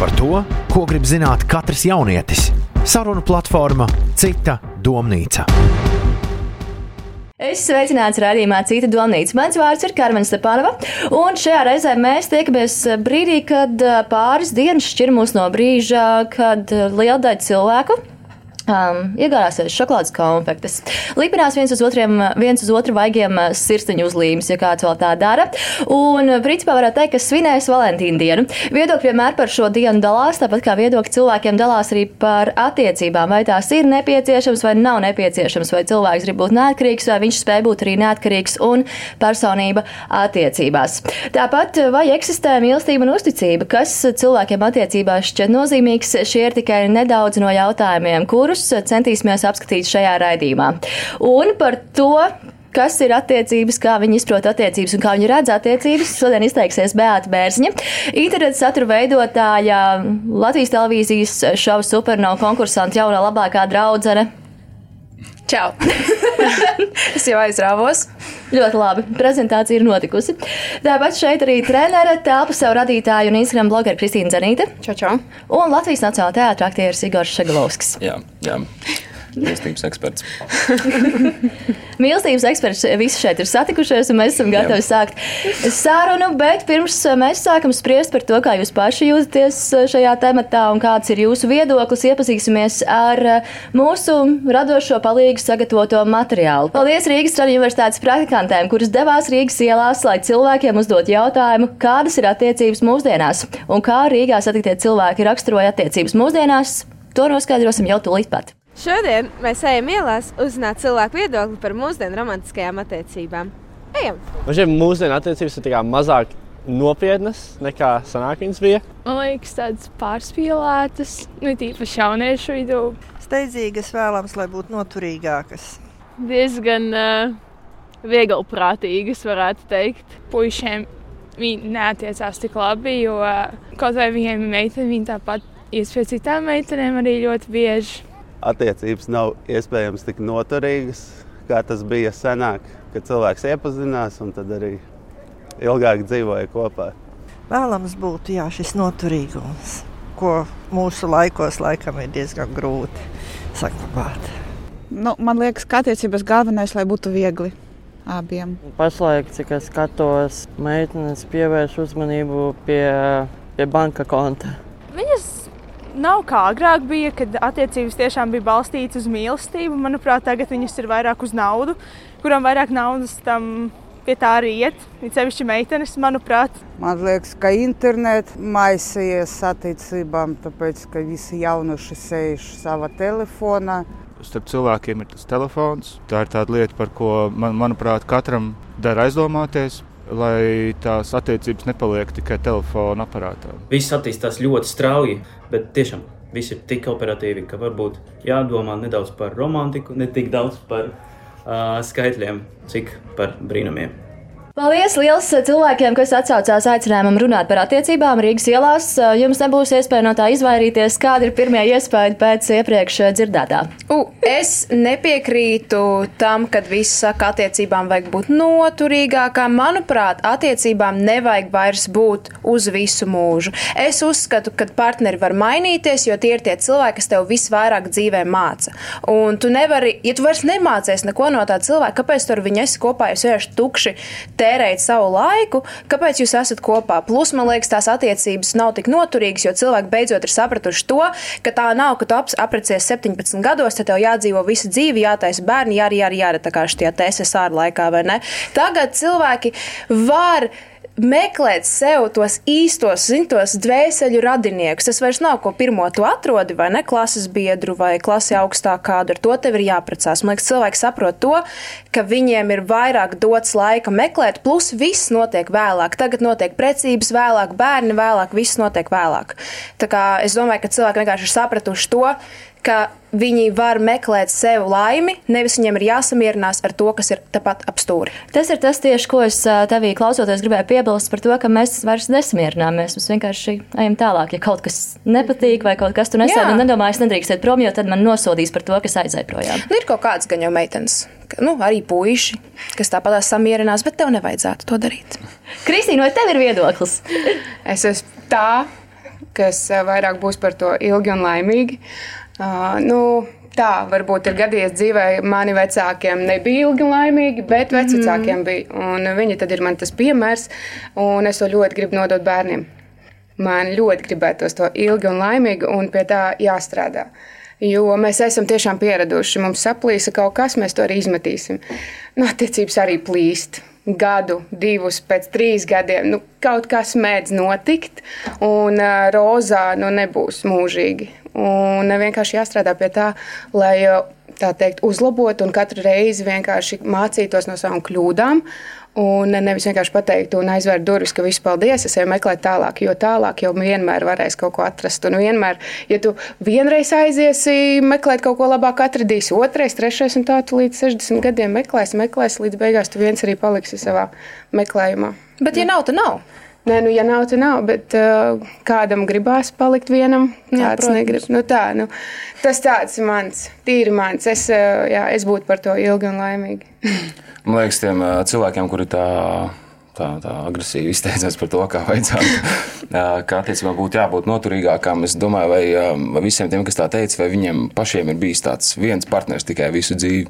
Par to, ko grib zināt katrs jaunietis. Sarunu platforma Cita domnīca. Es sveicināts raidījumā Cita Domnīca. Mans vārds ir Karmen Stepanova, un šajā reizē mēs tiekamies brīdī, kad pāris dienas šķir mūs no brīža, kad liela daļa cilvēku um, iegādāsies šokolādes konfektes. Lipinās viens uz, otriem, viens uz otru vaigiem uh, sirsniņu uzlīmes, ja kāds vēl tā dara. Un, uh, principā, varētu teikt, ka svinēs Valentīnu dienu. Viedokļi vienmēr par šo dienu dalās, tāpat kā viedokļi cilvēkiem dalās arī par attiecībām. Vai tās ir nepieciešams vai nav nepieciešams, vai cilvēks grib būt neatkarīgs, vai viņš spēj būt arī neatkarīgs un personība attiecībās. Tāpat, uh, vai eksistē mīlestība un uzticība, kas cilvēkiem attiecībās šķiet nozīmīgs, šie ir tikai nedaudz no jautājumiem, kurus kurus centīsimies apskatīt šajā raidījumā. Un par to, kas ir attiecības, kā viņi izprot attiecības un kā viņi redz attiecības. Šodien izteiksies Beata Bērziņa, interneta satura veidotāja, Latvijas televīzijas šova supernova konkursanta jaunā labākā draudzene. Čau! es jau aizrāvos. Ļoti labi. Prezentācija ir notikusi. Tāpat šeit arī trenere, telpu sev radītāja un Instagram blogera Kristīna Zanīte. Čau, čau. Un Latvijas Nacionālā teātra aktieris Igors Šagalovskis. Jā, jā. Mīlestības eksperts. Mīlestības eksperts visi šeit ir satikušies, un mēs esam gatavi Jā. sākt sarunu. Bet pirms mēs sākam spriest par to, kā jūs paši jūtaties šajā tematā un kāds ir jūsu viedoklis, iepazīsimies ar mūsu radošo palīgu sagatavoto materiālu. Paldies Rīgas Traģiņu universitātes praktikantēm, kuras devās Rīgas ielās, lai cilvēkiem uzdot jautājumu, kādas ir attiecības mūsdienās un kā Rīgā satiktie cilvēki raksturoja attiecības mūsdienās. To noskaidrosim jau tūlīt pat. Šodien mēs ejam ielās uzzināt cilvēku viedokli par mūsdienu romantiskajām attiecībām. Ejam! Šķiet, mūsdienu attiecības ir mazāk nopietnas nekā senāk viņas bija. Man liekas, tādas pārspīlētas, nu, tīpaši jauniešu vidū. Steidzīgas vēlams, lai būtu noturīgākas. Diezgan uh, vieglprātīgas, varētu teikt. Puisiem viņi neatiecās tik labi, jo uh, kaut vai viņiem ir meitene, viņi tāpat ies pie citām meitenēm arī ļoti bieži attiecības nav iespējams tik noturīgas, kā tas bija senāk, kad cilvēks iepazinās un tad arī ilgāk dzīvoja kopā. Vēlams būtu jā, šis noturīgums, ko mūsu laikos laikam ir diezgan grūti saglabāt. Nu, man liekas, ka attiecības galvenais, lai būtu viegli abiem. Pašlaik, cik es skatos, meitenes pievērš uzmanību pie, pie banka konta. Viņas nav kā agrāk bija, kad attiecības tiešām bija balstītas uz mīlestību. Manuprāt, tagad viņas ir vairāk uz naudu, kuram vairāk naudas tam pie tā arī iet. Ir sevišķi meitenes, manuprāt. Man liekas, ka internets maisījies attiecībām, tāpēc ka visi jaunuši sēž savā telefonā. Starp cilvēkiem ir tas telefons. Tā ir tāda lieta, par ko, man, manuprāt, katram dara aizdomāties lai tās attiecības nepaliek tikai telefona aparātā. Viss attīstās ļoti strauji, bet tiešām viss ir tik operatīvi, ka varbūt jādomā nedaudz par romantiku, ne tik daudz par uh, skaitļiem, cik par brīnumiem. Paldies liels cilvēkiem, kas atsaucās aicinājumam runāt par attiecībām Rīgas ielās. Jums nebūs iespēja no tā izvairīties. Kāda ir pirmie iespēja pēc iepriekš dzirdētā? U, es nepiekrītu tam, kad visi saka, ka attiecībām vajag būt noturīgākām. Manuprāt, attiecībām nevajag vairs būt uz visu mūžu. Es uzskatu, ka partneri var mainīties, jo tie ir tie cilvēki, kas tev visvairāk dzīvē māca. Un tu nevari, ja tu vairs nemācies neko no tā cilvēka, kāpēc tur viņi esi kopā, ja sēž tukši tērēt savu laiku, kāpēc jūs esat kopā. Plus, man liekas, tās attiecības nav tik noturīgas, jo cilvēki beidzot ir sapratuši to, ka tā nav, ka tu aprecies 17 gados, tad tev jādzīvo visu dzīvi, jātaisa bērni, jārī, jārī, jārī, tā kā šajā TSSR laikā, vai ne? Tagad cilvēki var meklēt sev tos īstos, zintos dvēseli radiniekus. Tas vairs nav ko pirmo tu atrodi, vai ne klases biedru, vai klasi augstākā kādu. Ar to tev ir jāprecās. Man liekas, cilvēki saprot to, ka viņiem ir vairāk dots laika meklēt, plus viss notiek vēlāk. Tagad notiek precības vēlāk, bērni vēlāk, viss notiek vēlāk. Tā kā es domāju, ka cilvēki vienkārši ir sapratuši to, ka viņi var meklēt sev laimi, nevis viņiem ir jāsamierinās ar to, kas ir tepat ap stūri. Tas ir tas tieši, ko es tevī klausoties gribēju piebilst par to, ka mēs vairs nesamierināmies. Mēs vienkārši ejam tālāk. Ja kaut kas nepatīk vai kaut kas tur nesēž, un nedomā, es nedrīkst iet prom, jo tad man nosodīs par to, kas aizēja projām. Nu, ir kaut kāds gan jau meitenes, nu, arī puiši, kas tāpat samierinās, bet tev nevajadzētu to darīt. Kristīna, vai tev ir viedoklis? es esmu tā kas vairāk būs par to ilgi un laimīgi. Uh, nu, Tā varbūt ir gadījies dzīvē, mani vecākiem nebija ilgi laimīgi, bet vecākiem bija. Un viņi tad ir man tas piemērs, un es to ļoti gribu nodot bērniem. Man ļoti gribētos to ilgi un laimīgi, un pie tā jāstrādā. Jo mēs esam tiešām pieraduši. Mums saplīsa kaut kas, mēs to arī izmetīsim. Nu, attiecības arī plīst. Gadu, divus, pēc trīs gadiem. Nu, kaut kas mēdz notikt, un uh, rozā nu, nebūs mūžīgi. Un vienkārši jāstrādā pie tā, lai tā teikt, uzlabotu un katru reizi vienkārši mācītos no savām kļūdām. Un nevis vienkārši pateikt, un aizvērt durvis, ka viss paldies, es eju meklēt tālāk, jo tālāk jau vienmēr varēs kaut ko atrast. Un vienmēr, ja tu vienreiz aiziesi meklēt kaut ko labāk, atradīsi otrais, trešais, un tā tu līdz 60 gadiem meklēsi, meklēsi, līdz beigās tu viens arī paliksi savā meklējumā. Bet, ja nav, tad nav. Nē, nu, ja nav, tad nav, bet uh, kādam gribās palikt vienam, kāds protams. negrib. Nu, tā, nu, tas tāds ir mans, tīri mans. Es, uh, jā, es būtu par to ilgi un laimīgi. Man liekas, tiem ā, cilvēkiem, kuri tā, tā, tā agresīvi izteicās par to, kā vajadzētu, ā, kā attiecībā būtu jābūt noturīgākam, es domāju, vai, ā, vai visiem tiem, kas tā teica, vai viņiem pašiem ir bijis tāds viens partners tikai visu dzīvi.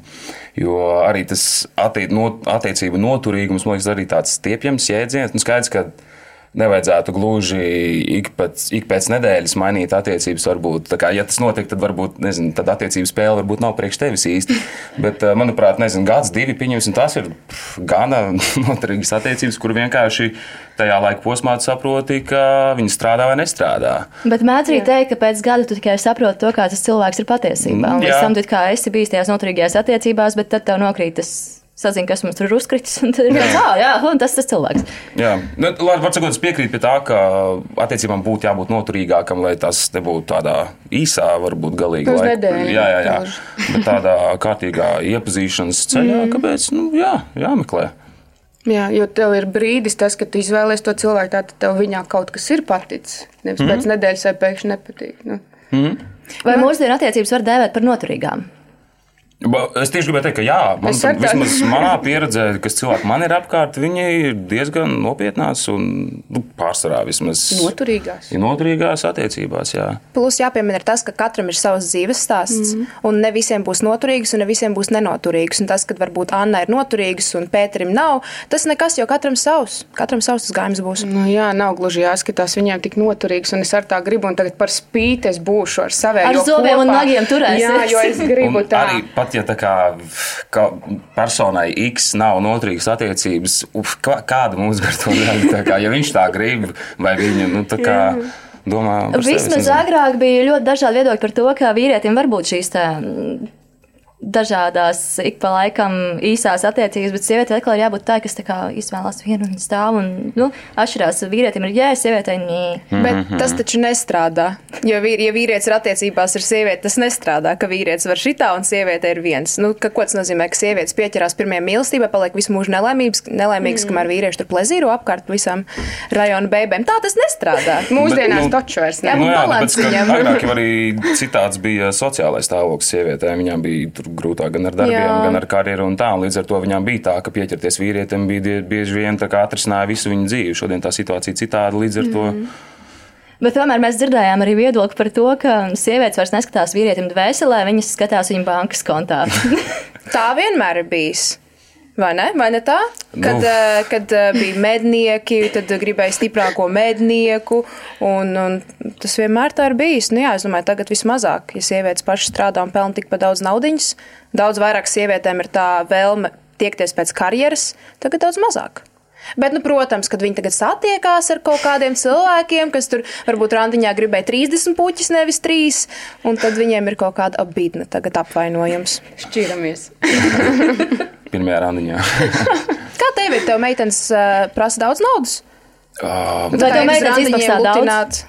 Jo arī tas attie, no, attiecību noturīgums, man liekas, arī tāds stiepjams jēdziens. Nu, skaidrs, ka nevajadzētu gluži ik pēc, ik pēc nedēļas mainīt attiecības. Varbūt, kā, ja tas notiek, tad varbūt nezinu, tad attiecību spēle varbūt nav priekš tevis īsti. Bet, eh, manuprāt, nezinu, gads, divi pieņemsim, tas ir pff, gana noturīgas attiecības, kur vienkārši tajā laika posmā tu saproti, ka viņi strādā vai nestrādā. Bet mēdz arī teikt, ka pēc gada tu tikai saproti to, kā tas cilvēks ir patiesībā. Un līdz tam tu kā esi bijis tajās noturīgajās attiecībās, bet tad tev nokrīt tas. Sazinu, kas mums tur ir uzkritis. un tad ir viens, "Ā, Jā, un tas ir tas cilvēks. Jā, nu, labi, var sakot, es piekrītu pie tā, ka attiecībām būtu jābūt noturīgākam, lai tas nebūtu tādā īsā, varbūt laika- nedēļu, Jā, jā, jā. Bet tādā kārtīgā iepazīšanas ceļā, Mm. kāpēc? Nu, jā, jāmeklē. Jā, jo tev ir brīdis, tas, kad tu izvēlējies to cilvēku, tad tev viņā kaut kas ir paticis. Nevis Mhm. mm. pēc nedēļas vai pēkšņi nepatīk. Nu. Mhm. Vai mūsdienu attiecības var dēvēt par noturīgām? Es tieši gribēju teikt, ka jā, man, tā. vismaz manā pieredzē, kas cilvēki man ir apkārt, viņi ir diezgan nopietnās un nu, pārsvarā vismaz Noturīgās. noturīgās attiecībās. Jā. Plus jāpiemina ir tas, ka katram ir savs dzīves stāsts, mm. un ne visiem būs noturīgs, un ne visiem būs nenoturīgs. Un tas, ka varbūt Anna ir noturīgs un Pēterim nav, tas nekas, jo katram savs. Katram savs tas gājums būs. Nu, jā, nav gluži jāskatās viņiem tik noturīgs, un es ar tā gribu, un tagad par spīti es būšu ar saviem. Ar zobiem un nagiem turēsies. Jā, jo es gribu tā. Arī pat ja tā kā, kā personai X nav noturīgas attiecības, uf, kā- kāda mums ar to kā, Ja viņš tā grib, vai viņa nu, tā kā, domā sevi, es Vismaz agrāk bija ļoti dažādi viedokļi par to, ka vīrietim var būt šīs tā, dažādas, ik pa laikam īsās attiecības, bet sievietei atkal ir jābūt tā, kas tā izvēlās vienu un stāv. Un, nu, atšķirās, vīrietim ir jā, sievietei nē. Bet tas taču nestrādā. Jo, vīri, ja vīrietis ir attiecībās ar sievieti, tas nestrādā. Ka vīrietis var šitā un sieviete ir viens. Nu, ka, ko tas nozīmē? Ka sievietes pieķerās pirmajai mīlestībai, paliek visu mūžu nelaimīgs, nelaimīgs mm. kamēr vīrieši tur plezīro apkārt visam rajonu bēbēm. Tā tas nestrādā. Mūsdienās nu, taču vairs Jā, Nu, jā, balans tāpēc, ka agrāk jau arī citāds bija sociālais stāvoklis sievietēm. Viņām bija tur grūtāk gan ar darbiem, Jā. gan ar karjeru un tā. un Līdz ar to viņām bija tā, ka pieķerties vīrietim bija bieži vien tā kā atrisināja visu viņu dzīvi. Šodien tā situācija citāda līdz ar to. Mhm. Bet tomēr mēs dzirdējām arī viedokli par to, ka sievietes vairs neskatās vīrietim dvēselē, viņas skatās viņa bankas kontā. Tā vienmēr ir bijis. Vai ne? Vai ne tā? Kad, Nu. uh, kad uh, bija mednieki, tad gribēja stiprāko mednieku. Un, un tas vienmēr tā ir bijis. Nu, jā, es domāju, tagad vismazāk, ja sievietes pašas strādā un pelna tikpat daudz naudas, daudz vairāk sievietēm ir tā vēlme tiekties pēc karjeras, tagad daudz mazāk. Bet, nu, protams, kad viņi tagad satiekās ar kaut kādiem cilvēkiem, kas tur varbūt randiņā gribēja 30 puķis, nevis 3, un tad viņiem ir kaut kāda apbīdne, tagad apvainojums. Šķiramies. Pirmajā randiņā. Kā tev ir? Tev meitenes uh, prasa daudz naudas? Uh, Vai tev meitenes izmaksā daudz?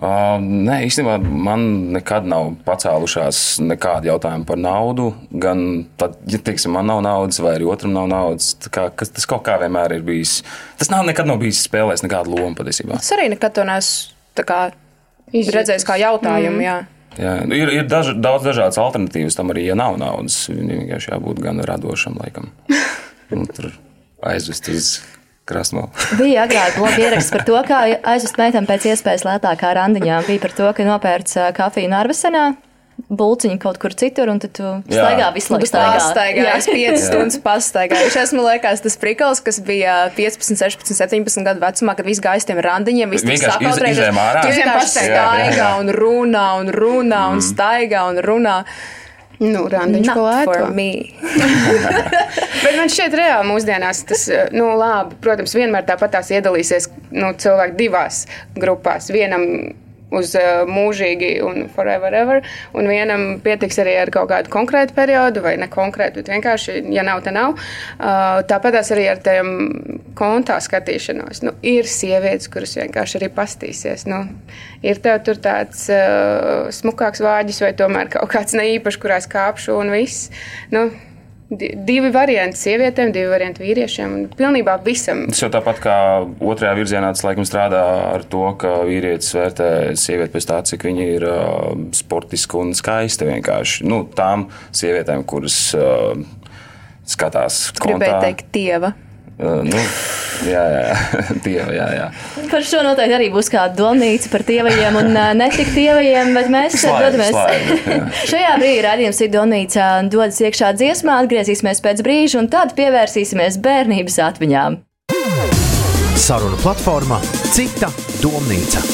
Uh, nē, īstenībā man nekad nav pacēlušās nekādi jautājumi par naudu. Gan tad, ja teiksim, man nav naudas, vai arī otram nav naudas, kā, kas, tas kaut kā vienmēr ir bijis. Tas nav nekad nav bijis spēlējis nekādu lomu patiesībā. Es arī nekad to neesmu redzējis kā jautājumu. Mm. Jā. Jā, nu, ir ir daž, daudz dažādas alternatīvas tam arī, ja nav naudas. Viņam vienkārši jābūt gan radošam, laikam. Un tur aizvest uz krāsmā. Bija agrāk bloga ieraksts par to, kā aizvest meiteni pēc iespējas lētākā randiņā. Bija par to, ka nopērts kafiju Narvesenā. Bulciņu kaut kur citur, un tad tu staigā visu laiku. Pastaigāju, es 5 stundas pastaigāju. Es esmu liekas tas prikals, kas bija 15, 16, 17 gadu vecumā, kad viss gāja uz tiem randiņiem, viss Vienkārši iz- sakautrējies. Tu vienkārši staigā un runā un runā un Mm. staigā un runā. Nu, randiņš Not pa lēto. Bet man šķiet, reāli mūsdienās tas, nu, labi, protams, vienmēr tāpat tās iedalīsies nu, cilvēki divās grupās. Vienam uz uh, mūžīgi un forever, ever, un vienam pietiks arī ar kaut kādu konkrētu periodu, vai ne konkrētu, bet vienkārši, ja nav, tad nav. Uh, tāpat arī ar tiem kontā skatīšanos. Nu, ir sievietes, kuras vienkārši arī pastīsies. Nu, ir tev tur tāds uh, smukāks vāģis, vai tomēr kaut kāds neīpašs, kurā es kāpšu un viss. Nu, Divi varianti sievietēm, divi varianti vīriešiem. un Pilnībā visam. Tas jau tāpat kā otrajā virzienā, tas laikam strādā ar to, ka vīrietis vērtē sievieti pēc tā, cik viņa ir uh, sportiska un skaista. Vienkārši nu, tām sievietēm, kuras uh, skatās Gribēju kontā. teikt, tieva. Nu, jā, jā. Dieva, jā, jā. Par šo noteikti arī būs kāda domnīca par tievajiem un ā, netik tievajiem, bet mēs Slaidi, dodamies. slaidi, jā. Šajā brīdī raidījums ir domnīca dodas iekšā dziesmā, atgriezīsimies pēc brīža un tad pievērsīsimies bērnības atmiņām. Saruna platforma Cita domnīca.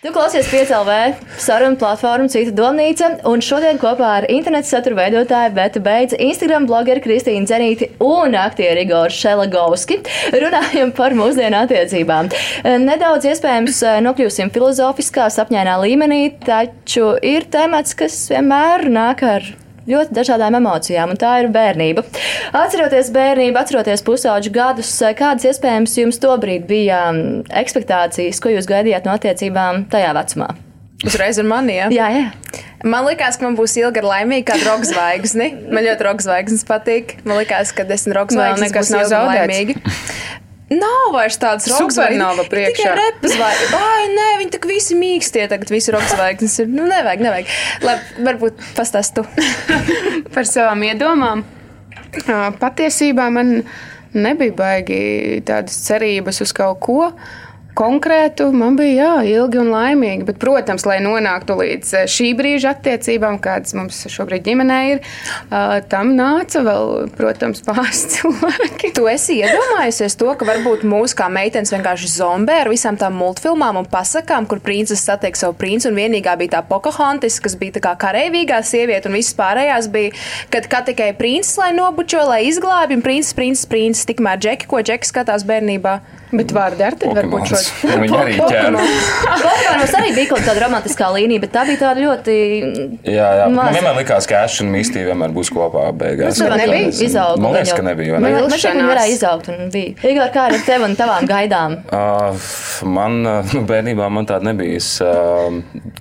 Tu klausies PCLV sarunu platformu Cita domnīca, un šodien kopā ar internetu satura veidotāju Betu Beidzu, Instagram blogeri Kristīnu Zenīti un aktieru Igoru Šelagovski runājam par mūsdienu attiecībām. Nedaudz iespējams nokļūsim filozofiskā sapņainā līmenī, taču ir temats, kas vienmēr nāk ar ļoti dažādām emocijām, un tā ir bērnība. Atceroties bērnību, atceroties pusauģu gadus, kādas iespējams jums tobrīd bija mm, expectācijas, ko jūs gaidījāt no attiecībām tajā vecumā? Uzreiz ar mani, ja? Jā, jā. Man liekas, ka man būs ilga ar laimīgu kādu rokas zvaigzni. Man ļoti rokas zvaigznes patīk. Man liekas, ka rokas Vēl zvaigznes. būs nav ilga un laimīga. Nav vairs tādas priekšā. Tikai repas vai, vai nē, viņi tak visi mīkstie, tagad visi rokas zvaigznes ir. Nu, nevajag, nevajag. Labi, varbūt pastāst tu. par savām iedomām. Patiesībā man nebija baigi tādas cerības uz kaut ko. Konkrētu man bija jā, ilgi un laimīgi, bet, protams, lai nonāktu līdz eh, šī brīža attiecībām, kādas mums šobrīd ģimenē ir, ā, tam nāca vēl, protams, pāris cilvēki. Tu esi iedomājusies to, ka varbūt mūsu kā meitenes vienkārši zombē ar visām tām multfilmām un pasakām, kur princis satiek savu princi, un vienīgā bija tā Pocahontas, kas bija tā kā karavīgā sieviete, un visas pārējās bija, kad kā tikai princis, lai nobučo, lai izglābj, un princis, princis, princis, tikmēr džeki, ko džeki skatās bērnībā. Bet vārdi ar tevi varbūt šo. Viņi arī ķēra. Pokemons arī bija kaut kāda romantiskā līnija, bet tā bija tāda ļoti. Jā, jā. Man Maza. vienmēr likās, ka Ash un Misty vienmēr būs kopā beigās. Tas nebija Nezinu. izaugt. Man liekas, ka nebija. Man liekas, ka viņi varēja izaugt un bija. Igor, kā ar tevi un tavām gaidām? Uh, man uh, nu, bērnībā man tāda nebija. Es uh,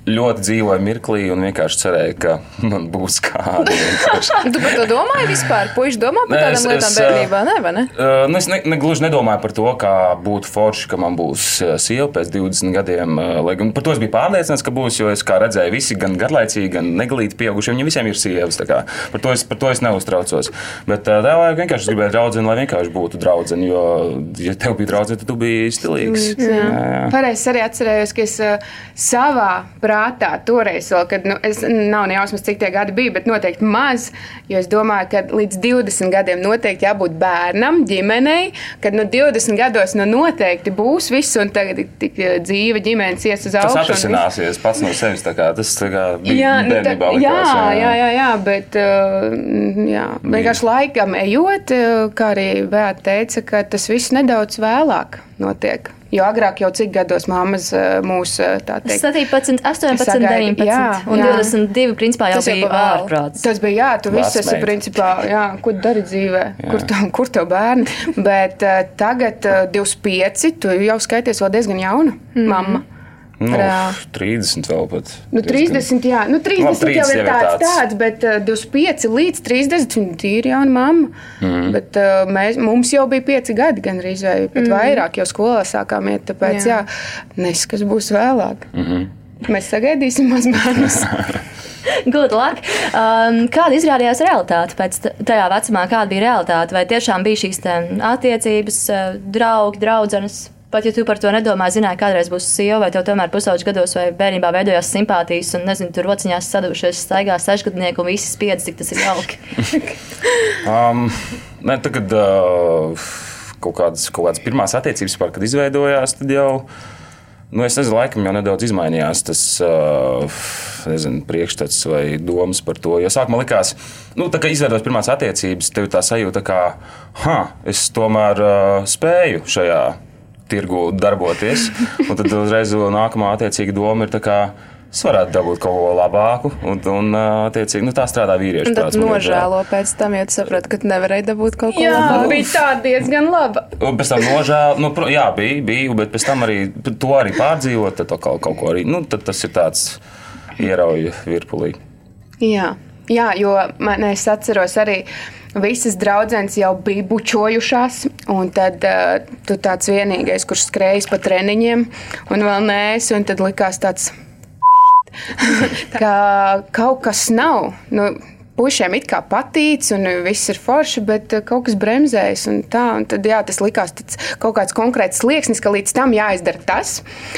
ļoti dzīvoju mirklī un vienkārši cerēju, ka man būs kāda. vienkārši. Tu par to domāji vispār? Puiši domā par tādām es- lietām bērnībā, ne? vai ne? Uh, nu, es ne, ne, gluži nedomāju par to, kā būtu forši, ka man būs uh, sieva pēc 20 gadiem. uh, Lai gan par to es biju pārliecināts, ka būs, jo es kā redzēju, visi gan garlaicīgi, gan neglīti pieaugušie, viņiem visiem ir sievas. Par to es, par to es neuztraucos. Bet tā vajag vienkārši gribēju draugu, lai vienkārši būtu draudzene. Jo, ja tev bija draudzene, tad tu biji stilīgs. Jā. Pareizi es arī atcerējos, ka es savā prātā toreiz, vēl, kad nu, es nav ne jausmas, cik tie gadi bija, bet noteikti maz. Jo es domāju, ka līdz 20 gadiem noteikti jābūt bērnam, ģimenei, kad no 20 gados nu, noteikti būs viss, un tagad tik uh, dzīve ģimenes ies uz Tas augšu. viss. atrisināsies pats no sevis. tā kā Tas tā kā bija Jā, bērnībā. jā, likās, jā, jā, jā, bet uh, jā, vienkārši laikam ejot, uh, kā arī Vēta teica, ka tas viss nedaudz vēlāk notiek. Jo agrāk jau cik gados mammas uh, mūs uh, tā teikt. 17, 18, Sagaidi, 19 jā, un jā. 22. Principā jau Tas bija ārprāts. Tas bija, jā, tu viss esi principā, jā, ko dari dzīvē, kur tev, kur tev bērni. Bet uh, tagad uh, 25, tu jau skaities vēl diezgan jauna mamma. Nu, Reāli. 30 vēl pat. Nu, 30, jā, nu, 30 Labi, 30 jau ir tāds, tāds. tāds bet uh, 25 līdz 30 viņa ir jauna mamma. Mhm. Bet uh, mēs, mums jau bija 5 gadi, gan arī pat Mhm. vairāk, jau skolā sākām iet. Tāpēc, jā, Jā. nes kas būs vēlāk. Mhm. Mēs sagaidīsim mazbērnus. Good luck! Um, kāda izrādījās realitāte pēc tajā vecumā? Kāda bija realitāte? Vai tiešām bija šīs te attiecības, uh, draugi, draudzenes? Pat ja tu par to nedomāji, zināji, kādreiz būs sieva, vai tev tomēr pusauģis gados vai bērnībā veidojās simpātijas, un nezinu, tur rociņās sadušies, staigā sešgadnieku un visi spiedz, cik tas ir jauki. Um, ne, tagad uh, kaut kādas, kaut kādas pirmās attiecības, par, kad izveidojās, tad jau. Nu, es nezinu, laikam jau nedaudz izmainījās tas uh, nezinu, priekšstats vai domas par to. Jo sākumā likās, nu, tā, ka izveidojot pirmās attiecības, tev tā sajūta, ka, ha, es tomēr uh, spēju šajā tirgu darboties. Un tad uzreiz nākamā attiecīga doma ir tā, ka es varētu dabūt kaut ko labāku. Un, un uh, attiecīgi, nu, tā strādā vīriešu Un tad nožēlo pēc tam, tu saprati, ka tu nevarēji dabūt kaut ko Jā, labāku. bija tā diezgan laba. Un pēc tam nožēla, nu, pro- jā, bija, bija, bet pēc tam arī to arī pārdzīvot, tad to kaut, kaut ko arī, nu, tad tas ir tāds ierauja virpulī. Jā, jā jo man es atceros arī. Visas draudzenes jau bija bučojušās, un tad uh, tu tāds vienīgais, kurš skrējas pa treniņiem, un vēl nē, un tad likās tāds, ka kaut kas nav. Nu, Pušiem it kā patīk, un viss ir forši, bet uh, kaut kas bremzējas. Un tā, un tad, jā, tas likās tāds kaut kāds konkrēts slieksnis, ka līdz tam jāizdara tas,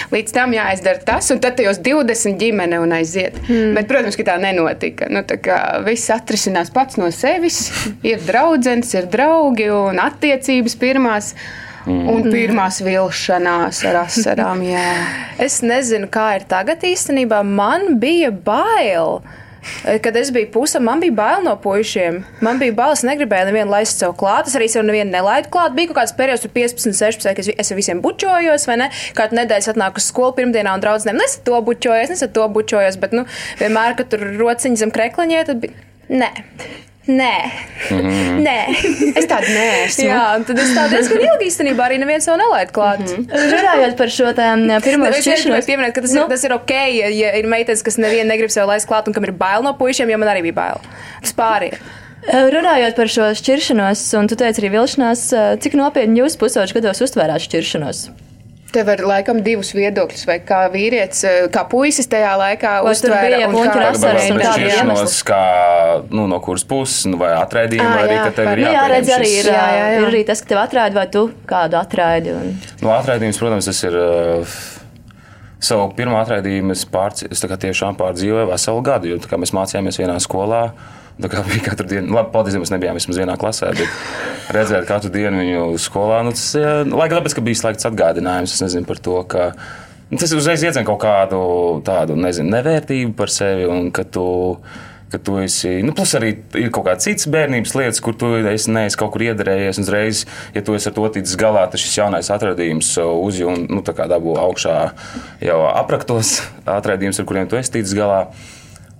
līdz tam jāizdara tas, un tad tajos 20 ģimene un aiziet. Mm. Bet, protams, ka tā nenotika. Nu, tā kā viss atrisinās pats no sevis. Ir draugs, ir draugi un attiecības pirmās. Mm. Un pirmās vilšanās ar asarām. Jā. Es nezinu, kā ir tagad īstenībā. Man bija bail. Kad es biju pusē, man bija bail no puišiem. Man bija bail, es negribēju nevienu laist sev klāt. Es arī sev nevienu nelaidu klāt. Bija kaut kāds periods, tur 15, 16, kad es ar visiem bučojos, vai ne? Kādu nedēļu atnāku uz skolu pirmdienā un draugiem. Nu, Es ar to bučojos, es ar to bučojos, bet nu, vienmēr, kad tur rociņas zem krekliņiem, tad bija. Nē. Nē, Mhm. nē. Es tādu neesmu. Jā, un tad es tādu diezgan ilgi īstenībā arī neviens jau nelaid klāt. Mhm. Runājot par šo tēmu, vienkārši gribēju šķiršanos. pieminēt, ka tas, nu? ir, tas ir ok, ja, ja ir meitenes, kas nevienu negrib sev laist klāt un kam ir bail no puišiem, jo man arī bija bail. Tas pārējie. Runājot par šo šķiršanos, un tu teici arī vilšanās, cik nopietni jūs pusauģi gados uztvērāt šķiršanos? Tev ir laikam divus viedokļus, vai kā vīrietis, kā puisis tajā laikā uztvēra. bija un kā- asaras un šķiršanos, iemesli? kā, nu, no kuras puses, nu, vai atraidījumi, Ā, vai arī, ka tev ir Nu, jā, jāpieņem redz, arī ir, Jā, jā, jā. ir arī tas, ka tev atraidi, vai tu kādu atraidi. Un... Nu, atraidījums, protams, tas ir. Uh, Savu pirmo atraidījumu es, pārci, es tiešām pārdzīvoju veselu gadu, jo mēs mācījāmies vienā skolā. Tā kā bija katru dienu, labi, paldies, mēs nebijām vismaz vienā klasē, bet redzēt katru dienu viņu skolā. Nu, tas, jā, lai gan tāpēc, ka bija slēgts atgādinājums, es nezinu par to, ka nu, tas uzreiz iedzen kaut kādu tādu, nezinu, nevērtību par sevi un ka tu. Ka tu esi, nu, plus arī ir kaut kādas citas bērnības lietas, kur tu esi neesi kaut kur iedarējies. un Uzreiz, ja tu esi ar to ticis galā, tad šis jaunais atradījums uzjūta, nu, tā kā dabū augšā jau apraktos atradījums, ar kuriem tu esi ticis galā.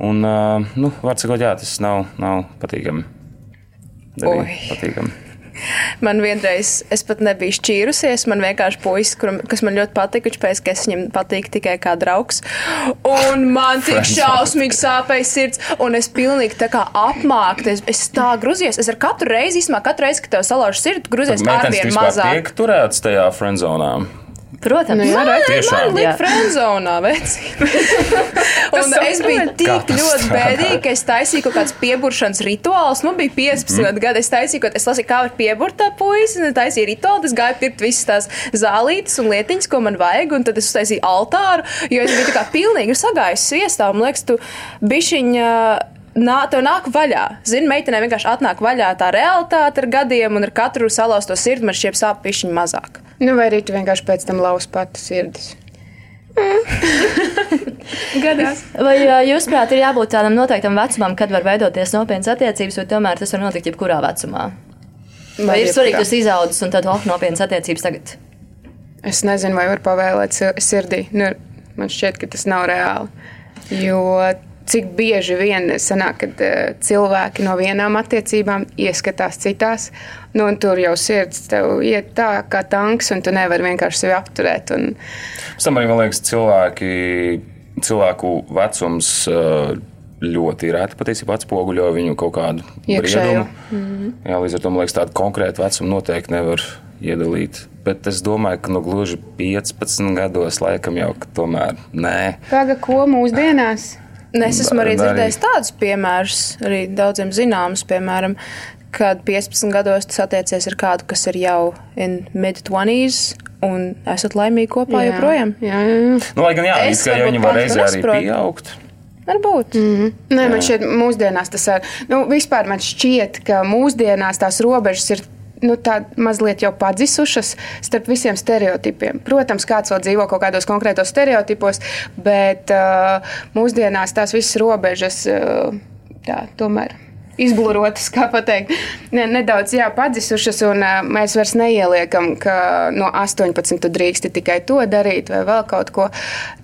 Un, uh, nu, var sakot, jā, tas nav, nav patīkami. Patīkami. Man vienreiz, es pat nebiju šķīrusies. Man vienkārši puisis, kuram, kas man ļoti patika, viņš pēc tam, ka es viņam patīku tikai kā draugs. Un man tik šausmīgi sāpēja sirds, un es pilnīgi tā kā apmāktu. Es, es tā grūzījos. Es ar katru reizi, īstenībā, katru reizi, kad tev salauž sirdi, grūzies ar vien mazāk. tiek turētas tajā friendzonā. Protams, Nu, jā, Tiešām. Tiešām. man friendzonā vecīt. Un es biju tik ļoti bēdīga, ka es taisīju kaut kādas pieburšanas rituālus. Man bija 15 mm. gadi, es taisīju, es lasīju, kā var pieburt tā puisi, un es taisīju rituālu. Es gāju pirkt visas tās zālītes un lietiņas, ko man vajag, un tad es uztaisīju altāru, jo es biju tā kā pilnīgi sagājusi sviestā. Man liekas, tu bišķiņa. Nā, tev nāk vaļā. Zini, meitenei vienkārši atnāk vaļā tā realitāte ar gadiem, un ar katru salauzto sirdi man šķiet sāp pišķiņa mazāk. Nu, vai arī tu vienkārši pēc tam lausi pati sirdis? Gadās. Vai jūsuprāt, ir jābūt tādam noteiktam vecumam, kad var veidoties nopietnas attiecības, vai tomēr tas var notikt jebkurā vecumā? Vai ir svarīgi, ka jūs izaudzis un tad oh, nopietnas attiecības tagad? Es nezinu, vai var pavēlēt si- sirdī. Nu, man šķiet, ka tas nav reāli. Jo cik bieži vien sanāk, kad uh, cilvēki no vienām attiecībām ieskatās citās, nu, un tur jau sirds tev iet tā kā tanks, un tu nevari vienkārši sevi apturēt. Un, arī man liekas, cilvēki, cilvēku vecums uh, ļoti reti patiesībā atspoguļo viņu kaut kādu briedumu. Jā, līdz ar to man liekas, tādu konkrētu vecumu noteikti nevar iedalīt. Bet es domāju, ka no gluži 15 gados laikam jau tomēr nē. Paga, ko mūsdienās? Nu, Es esmu arī dzirdējis tādus piemērus, arī daudziem zināmus, piemēram, kad 15 gados tu satiecies ar kādu, kas ir jau in mid-20s. Un esat laimīgi kopā Jā. joprojām. Jā, jā, jā. Nu, lai gan jā, Es jau varbūt viņi var reizē arī pieaugt. Varbūt. Mm -hmm. Nē, man šķiet, mūsdienās tas ir. Nu, vispār man šķiet, ka mūsdienās tās robežas ir. Nu, mazliet jau padzisušas starp visiem stereotipiem. Protams, kāds vēl dzīvo kaut kādos konkrētos stereotipos, bet uh, mūsdienās tās visas robežas uh, tā, tomēr izblurotas, kā pateikt, ne, nedaudz jā, padzisušas, un uh, mēs vairs neieliekam, ka no 18 tu drīksti tikai to darīt, vai vēl kaut ko.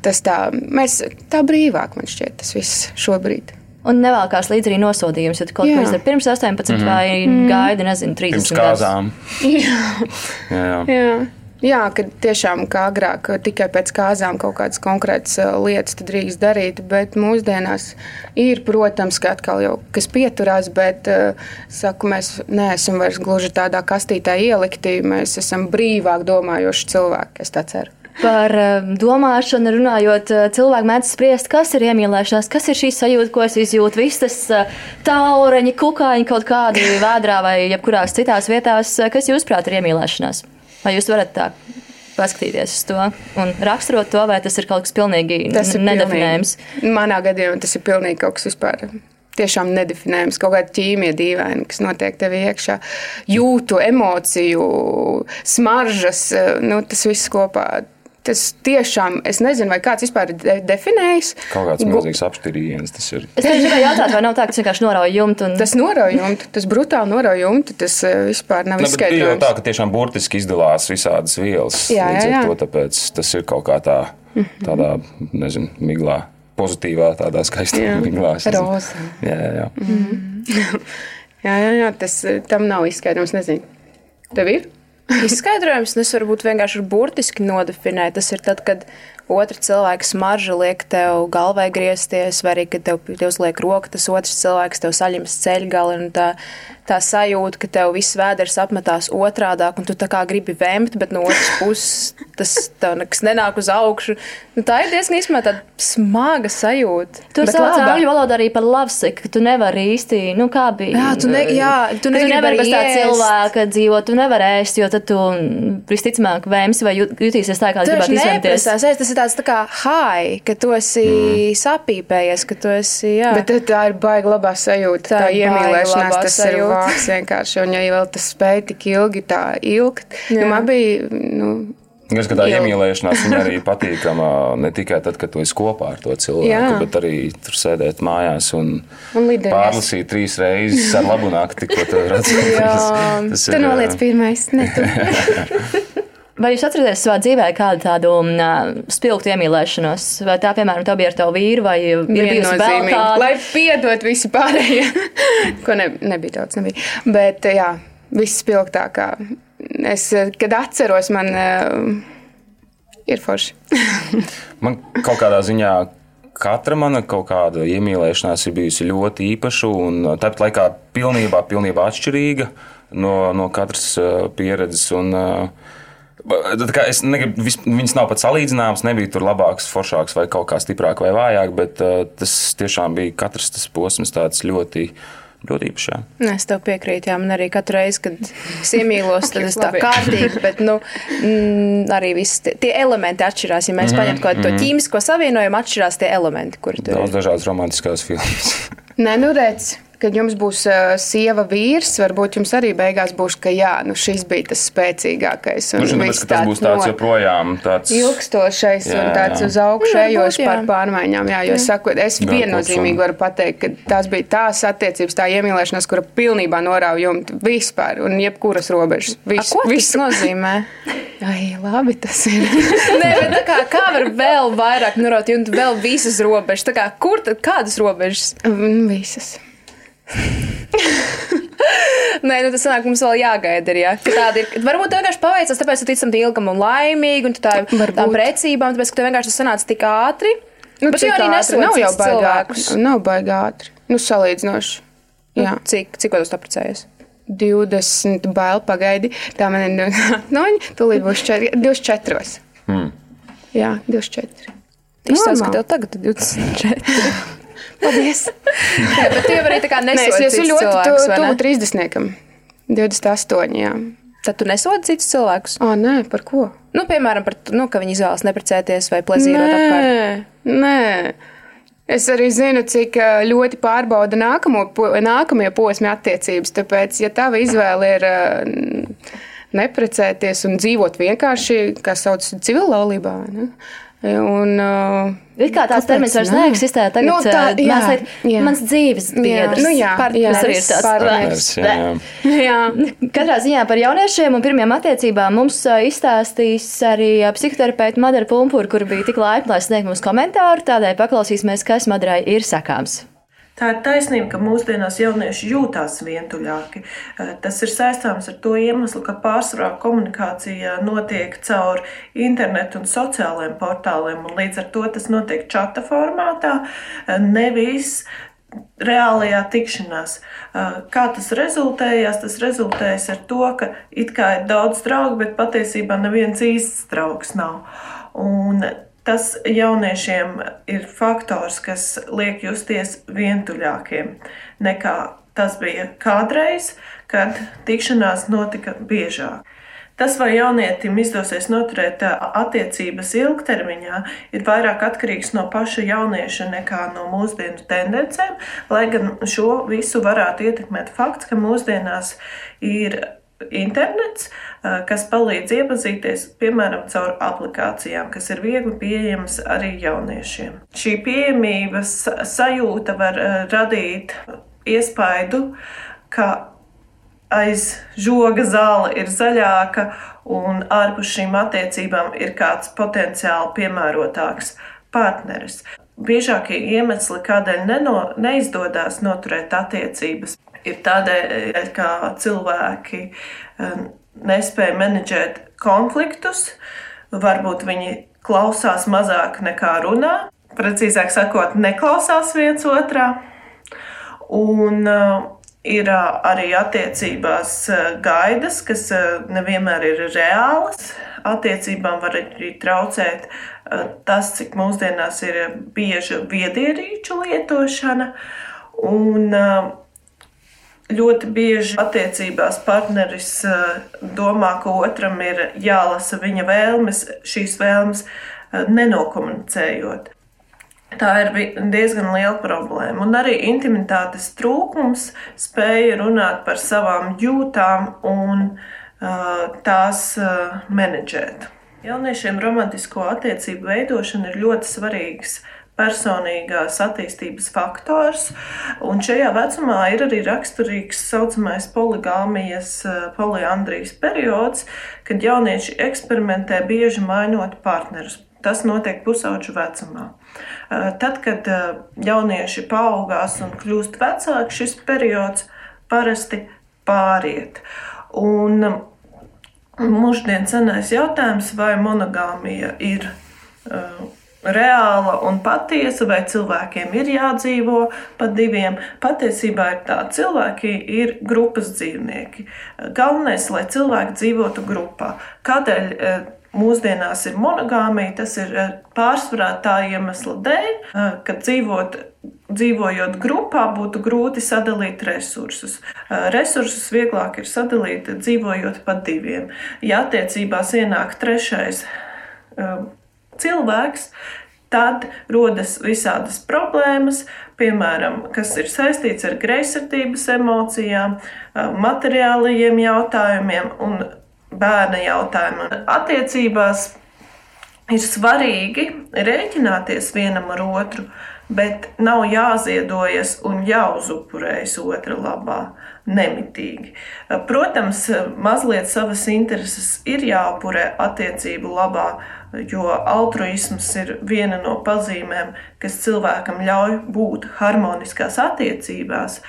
Tas tā, mēs tā brīvāk man šķiet, tas viss šobrīd. Un nevēlkās līdzi arī nosodījums, ja tu kaut ko izdari pirms 18 Mhm. vai Mhm. gaidi, nezinu, 30 Pirms gadus. kāzām. Jā. Jā, jā. Jā. Jā, kad tiešām kā agrāk tikai pēc kāzām kaut kādas konkrētas uh, lietas drīkst darīt, bet mūsdienās ir, protams, ka atkal jau kas pieturās, bet uh, saku, mēs neesam vairs gluži tādā kastītē ielikti. Mēs esam brīvāk domājoši cilvēki, es tā ceru. Par eh, domāšanu runājot, eh, cilvēki mēdz spriest, kas ir iemīlēšanās, kas ir šī sajūta, ko es izjūtu. Viss tas eh, taureņi, kukaiņi kaut kādi vēdrā vai jebkurās citās vietās, eh, kas jūsuprāt ir iemīlēšanās? Vai jūs varat tā paskatīties uz to un raksturot to, vai tas ir kaut kas pilnīgi nedefinējams? pilnīgi- Manā gadījumā tas ir pilnīgi kaut kas vispār. Tiešām nedefinējams, kaut kāda ķīmija dīvaina, kas notiek tev iekšā. Jūtu, emociju, smaržas, nu, tas viss kopā. Tas tiešām, es nezinu, vai kāds vispār ir de definējis. Kaut kāds milzīgs apšķirījiens tas ir. Es gribēju jautāt, vai nav tā, ka tas vienkārši norauj jumtu. Un... Tas norauj jumtu, tas brutāli norauj jumtu, tas eh, vispār nav bet ir jau izskaidrojams. tā, ka tiešām burtiski izdalās visādas vielas. Jā, līdz jā, ar jā. To, tāpēc tas ir kaut kā tā, tādā, nezinu, miglā, pozitīvā, tādā skaistā roza. Jā, jā, jā. Mhm. jā, jā, jā, tas eh, tam nav izskaidrojums, nezinu. Tev ir? Izskaidrojums, un es varbūt vienkārši burtiski nodefinēju. Tas ir tad, kad otra cilvēka smarža liek tev galvai griezties, vai arī, kad tev tev uzliek roka, tas otrs cilvēks tev saļems ceļgali, un tā, tā sajūta, ka tev viss vēders apmetās otrādāk, un tu tā kā gribi vēmt, bet no otras puses tas nekas nenāk uz augšu. Nu, tā ir diezgan īstenībā tāda smaga sajūta. Tu Bet sauc angļu valodā arī par lovesick, ka tu nevari īsti, nu kā bija. Jā, tu ne- jā, tu tu nevari bez tā cilvēka dzīvot, tu nevari ēst, jo tad tu visticamāk vēmsi vai jut- jutīsies tā, kā Tu gribētu izvēlēties. tas ir tāds tā kā high, ka tu esi mm. sapīpējies, ka tu esi, jā. Bet tā ir baigta labā sajūta. Tā, Tā iemīlēšanās, tas ir vārds vienkārši. Un ja vēl tas spēja tik ilgi tā ilgt, Jā. jo man bija. Nu, Gan ka tā Ilgi. iemīlēšanās viņa arī patīkama ne tikai tad, kad tu esi kopā ar to cilvēku, Jā. bet arī tur sēdēt mājās un Un lidojās. pārlasīt trīs reizes ar labu nakti, ko tu redzi. Jā, tu noliec pirmais, ne tu. Vai jūs atceraties savā dzīvē kādu tādu uh, spilgtu iemīlēšanos? Vai tā, piemēram, tā bija ar tavu vīru, vai ir bijusi vēl kāda? Lai piedod visi pārējie, ko ne, nebija daudz. Nebija. Bet jā, viss spilgtākā. Es, kad atceros, man uh, ir forši. Man kaut kādā ziņā katra mana kaut kāda iemīlēšanās ir bijusi ļoti īpaša un tāpat laikā pilnībā, pilnībā atšķirīga no, no katras pieredzes. Un, uh, es negribu, viņas nav pat salīdzināmas, nebija tur labāks, foršāks vai kaut kā stiprāk vai vājāk, bet uh, tas tiešām bija katrs tas posms tāds ļoti, ļoti īpašs. Nē, Es tev piekrītu, jā, man arī katru reizi, kad es iemīlos, tad es tā kārtīgi, bet nu, mm, arī viss tie, tie elementi atšķirās. Ja mēs Mhm, paņemtu kaut kādu to mhm. ķīmisko savienojumu, atšķirās tie elementi, kur tur Daudz dažādas romantiskās filmas. Nē, nu redz, kad jums būs uh, sieva vīrs, varbūt jums arī beigās būs, ka jā, nu šis bija tas spēcīgākais. un Nu, ka tas būs tāds no- joprojām tāds Ilgstošais Jā, un tāds jā. uz augšu ejošs jā. par pārmaiņām. Jā, jo es Jā. saku, es Jā, viennozīmīgi varu pateikt, ka tās bija tās attiecības, tā iemīlēšanās, kura pilnībā norāva jumtu vispār un jebkuras robežas. A, Viss, ko tas viss. nozīmē? Ai, labi, tas ir. Nē, bet tā kā, kā var vēl vairāk nuraut, un vēl visas robežas? Tā kā, kur tad kādas robežas? visas. Nē, nu tas sanāk, mums vēl jāgaida. Ir, ja? Ka Tāda ir. Varbūt tev vienkārši paveicās, tāpēc tu ticam ilgam un laimīgi, un tā, tām precībām, tāpēc, ka tev vienkārši tas sanāca tik ātri. Nu, Bet cik arī nesot nav jau cits baigā cilvēkus. ātri. Nav baigā ātri. Nu, salīdzinoši. Jā. Nu, cik, cik jūs apprecējies? 20 bail pagaidi. Tā man ir. Nu, tūlīt būs četri- 24. Mm. Jā, 24. Izstāsta, ka Normāli. tev tagad ir 24. Paldies! Jā, bet tie var arī tā kā Nē, es esmu ļoti cilvēkus, tu- tuvu 30. 28. Jā. Tad tu nesodi citus cilvēkus? O, nē, par ko? Nu, piemēram, par to, nu, ka viņi izvēlas neprecēties vai plezīrot apkārt. Nē, nē. Es arī zinu, cik ļoti pārbauda nākamo, nākamie posmi attiecības. Tāpēc, ja tava izvēle ir neprecēties un dzīvot vienkārši, kā sauc, civillaulībā, ne? Un uh, Ir kā tāds termins vairs neeksistē. Tagad Nu, tā, jā, mēs teikt, jā. mans dzīves biedrs. nu jā, partneris arī ir tāds partneris, Bē. jā, jā. Jā. Katrā ziņā par jauniešiem un pirmiem attiecībām mums izstāstīs arī ā, psihoterapeite Madara Pumpura, kur bija tik laipna, lai sniegtu mums komentāru. Tādēļ paklausīsimies, kas Madarai ir sakāms. Tā ir taisnība, ka mūsdienās jaunieši jūtas vientuļāki. Tas ir saistāms ar to iemeslu, ka pārsvarā komunikācija notiek caur internetu un sociālajiem portāliem, un līdz ar to tas notiek čata formātā, nevis reālajā tikšanās. Kā tas rezultējās? Tas rezultējas ar to, ka it kā ir daudz draugu, bet patiesībā neviens īsts draugs nav. Un tas jauniešiem ir faktors, kas liek justies vientuļākiem nekā tas bija kādreiz, kad tikšanās notika biežāk. Tas, vai jaunietim izdosies noturēt attiecības ilgtermiņā, ir vairāk atkarīgs no paša jaunieša nekā no mūsdienu tendencēm. Lai gan šo visu varētu ietekmēt fakts, ka mūsdienās ir internets, kas palīdz iepazīties, piemēram, caur aplikācijām, kas ir viegli pieejamas arī jauniešiem. Šī pieejamības sajūta var radīt iespaidu, ka aiz žoga zāle ir zaļāka, un ārpus šīm attiecībām ir kāds potenciāli piemērotāks partneris. Biežākie iemesli, kādēļ neno, neizdodas noturēt attiecības, ir tādēļ, ka cilvēki eh, nespēja menedžēt konfliktus, varbūt viņi klausās mazāk nekā runā, precīzāk sakot, neklausās viens otrā. Un uh, ir arī attiecībās gaidas, kas nevienmēr ir reālas. Attiecībām var arī traucēt tas, cik mūsdienās ir bieža viedierīču lietošana. Un, uh, Ļoti bieži attiecībās partneris uh, domā, ka otram ir jālasa viņa vēlmes, šīs vēlmes uh, nenokomunicējot. Tā ir diezgan liela problēma. Un arī intimitātes trūkums spēja runāt par savām jūtām un uh, tās uh, menedžēt. Jauniešiem romantisko attiecību veidošana ir ļoti svarīgs personīgās attīstības faktors, un šajā vecumā ir arī raksturīgs tā saucamais poligāmijas, eh, poliandrijas periods, kad jaunieši eksperimentē bieži mainot partnerus. Tas notiek pusauģu vecumā. Eh, Tad, kad eh, jaunieši paaugās un kļūst vecāki, šis periods parasti pāriet. Un mūždien senais jautājums, vai monogāmija ir reāla un patiesa, vai cilvēkiem ir jādzīvo pa diviem. Patiesībā ir tā, cilvēki ir grupas dzīvnieki. Galvenais, lai cilvēki dzīvotu grupā. Kādēļ eh, mūsdienās ir monogāmija? Tas ir eh, pārsvarā tā iemesla dēļ, eh, ka dzīvot. Dzīvojot grupā, būtu grūti sadalīt resursus. Resursus vieglāk ir sadalīt dzīvojot pa diviem. Ja attiecībās ienāk trešais cilvēks, tad rodas visādas problēmas, piemēram, kas ir saistīts ar greizsirdības emocijām, materiālajiem jautājumiem un bērna jautājumiem. Attiecībās ir svarīgi rēķināties vienam ar otru, bet nav jāziedojas un jāuzupurējas otra labā nemitīgi. Protams, mazliet savas intereses ir jāupurē attiecību labā, jo altruisms ir viena no pazīmēm, kas cilvēkam ļauj būt harmoniskās attiecībās.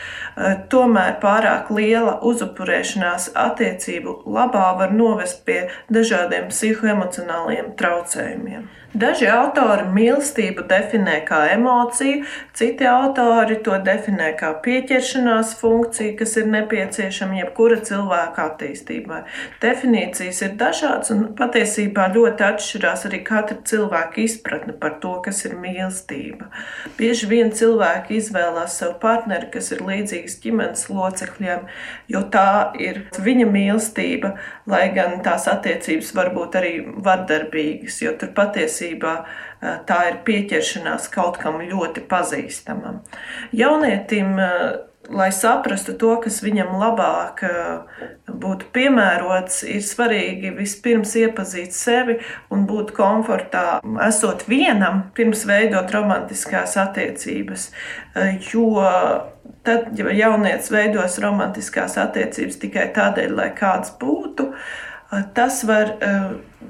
Tomēr pārāk liela uzupurēšanās attiecību labā var novest pie dažādiem psihoemocionāliem traucējumiem. Daži autori mīlestību definē kā emociju citi autori to definē kā pieķeršanās funkciju, kas ir nepieciešama jebkura cilvēka attīstībai. Definīcijas ir dažādas un patiesībā ļoti atšķirās arī katra cilvēka izpratne par to, kas ir mīlestība. Bieži vien cilvēki izvēlās savu partneri, kas ir līdzīgs ģimenes locekļiem, jo tā ir viņa mīlestība, lai gan tās attiecības var būt arī vardarbīgas, jo tur patiesībā eh, tā ir pieķeršanās kaut kam ļoti pazīstamam. Jaunietim lai saprastu to, kas viņam labāk eh, būtu piemērots, ir svarīgi vispirms iepazīt sevi un būt komfortā, esot vienam, pirms veidot romantiskās attiecības. Eh, jo tad, ja jaunietis veidos romantiskās attiecības tikai tādēļ, lai kāds būtu, eh, tas var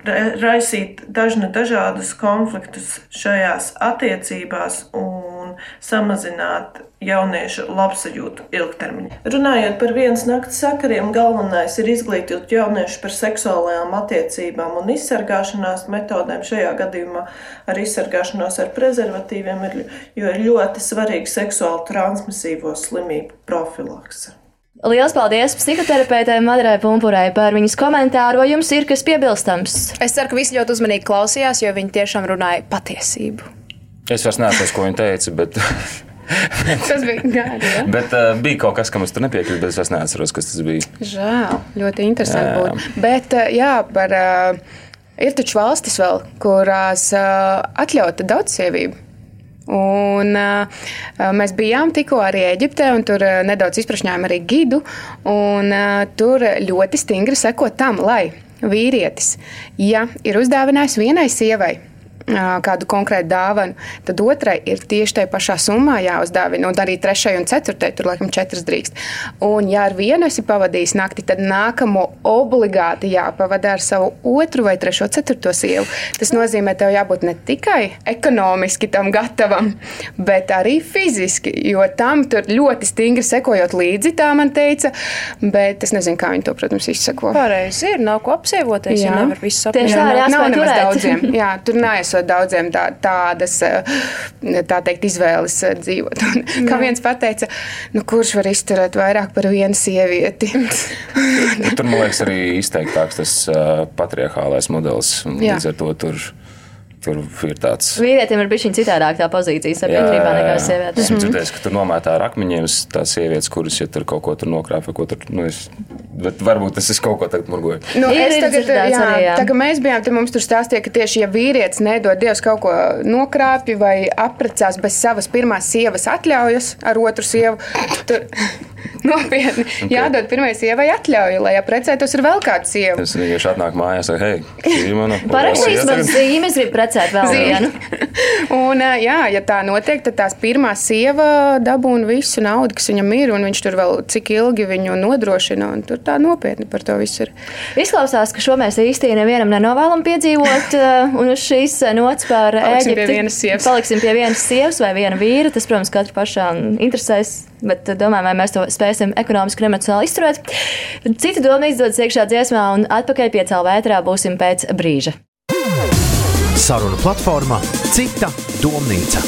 raisīt dažna dažādus konfliktus šajās attiecībās un samazināt jauniešu labsajūtu ilgtermiņā. Runājot par vienas nakts sakariem, galvenais ir izglītot jauniešu par seksuālajām attiecībām un izsargāšanās metodēm. Šajā gadījumā ar izsargāšanos ar prezervatīviem ir, ir ļoti svarīga seksuāli transmisīvo slimību profilakse. Lielas paldies psihoterapeitei Madrai Pumpurai par viņas komentāru. Vai jums ir kas piebilstams? Es ceru, ka visi ļoti uzmanīgi klausījās, jo viņi tiešām runāja patiesību. Es vairs nesaprotu, ko viņi teica, bet tas bija gari. Ja? bet uh, bija kaut kas, kam es tur nepiekrītu, bet es neatceros, kas tas bija. Žēl, ļoti interesanti būtu. Bet, uh, jā, par, uh, ir taču valstis vēl, kurās uh, atļauta daudzsievību. Un, uh, mēs bijām tikko arī Eģiptē, un tur uh, nedaudz izprašņājām arī gidu. Un, uh, tur ļoti stingri seko tam, lai vīrietis, ja ir uzdāvinājis vienai sievai kādu konkrētu dāvanu, tad otrai ir tieši tajā pašā summā jāuzdāvina, un arī trešai un ceturtai tur laikam četras drīkst. Un, ja ar vienu esi pavadījis nakti, tad nākamo obligāti jāpavada ar savu otru vai trešo, ceturto sievu. Tas nozīmē, tev jābūt ne tikai ekonomiski tam gatavam, bet arī fiziski, jo tam tur ļoti stingri sekojot līdzi, tā man teica, bet es nezinu, kā viņi to, protams, izsako. Pareizi ir, nav ko apsievoties, ja nevar visu saprast. Tieši tā, jā, nav nemaz daudziem. Jā, tur neesot esot daudziem tā, tādas eh, tā teikt, izvēles eh, dzīvot. Un, kā viens pateica, nu, kurš var izturēt vairāk par vienu sievieti? tur, man liekas, arī izteiktāks tas patriarchālais modelis. Līdz ar to tur Tur ir tāds. Vīrietim ir bijis citādāk tā pozīcija sabiedrībā nekā sievietēm. Esmu dzirdējis, ka tur nometā ar akmeņiem tās sievietes, kuras ja tur kaut ko tur nokrāpa, ko tur. Nu, es, bet varbūt tas ir kaut ko tādu murgoju. Nu, ir, es tagad, jā, arī, jā. Tā kā mēs bijām, tad mums tur stāstīja, ka tieši ja vīrietis nedod Dievs kaut ko nokrāpju vai apprecās bez savas pirmās sievas atļaujas ar otru sievu, tur Nopietni. Okay. Jādod pirmajai sievai atļauju, lai apprecētos ar vēl kādu sievu. Es vienkārši atnāku mājās, hei, šī mana. Parakstīs man zīmes, grib precēt vēl vienu. un, jā, ja tā notiek, tad tās pirmā sieva dabūna visu naudu, kas viņam ir, un viņš tur vēl cik ilgi viņu nodrošina, tur tā nopietni par to visu ir. Izklausās, ka šo mēs īsti nevienam nenovēlam piedzīvot, un uz šīs nots par Paliksim Ēģipti. Pie vienas sievas. Paliksim pie vienas sievas vai viena vīra. Tas, protams, katru pašām interesēs, bet domāju, vai mēs to spēsim ekonomiski un emocionāli izturēt. Cita doma izdodas iekšā dziesmā, un atpakaļ pie cēlā vētrā būsim pēc brīža. Saruna platformā Cita domnīca.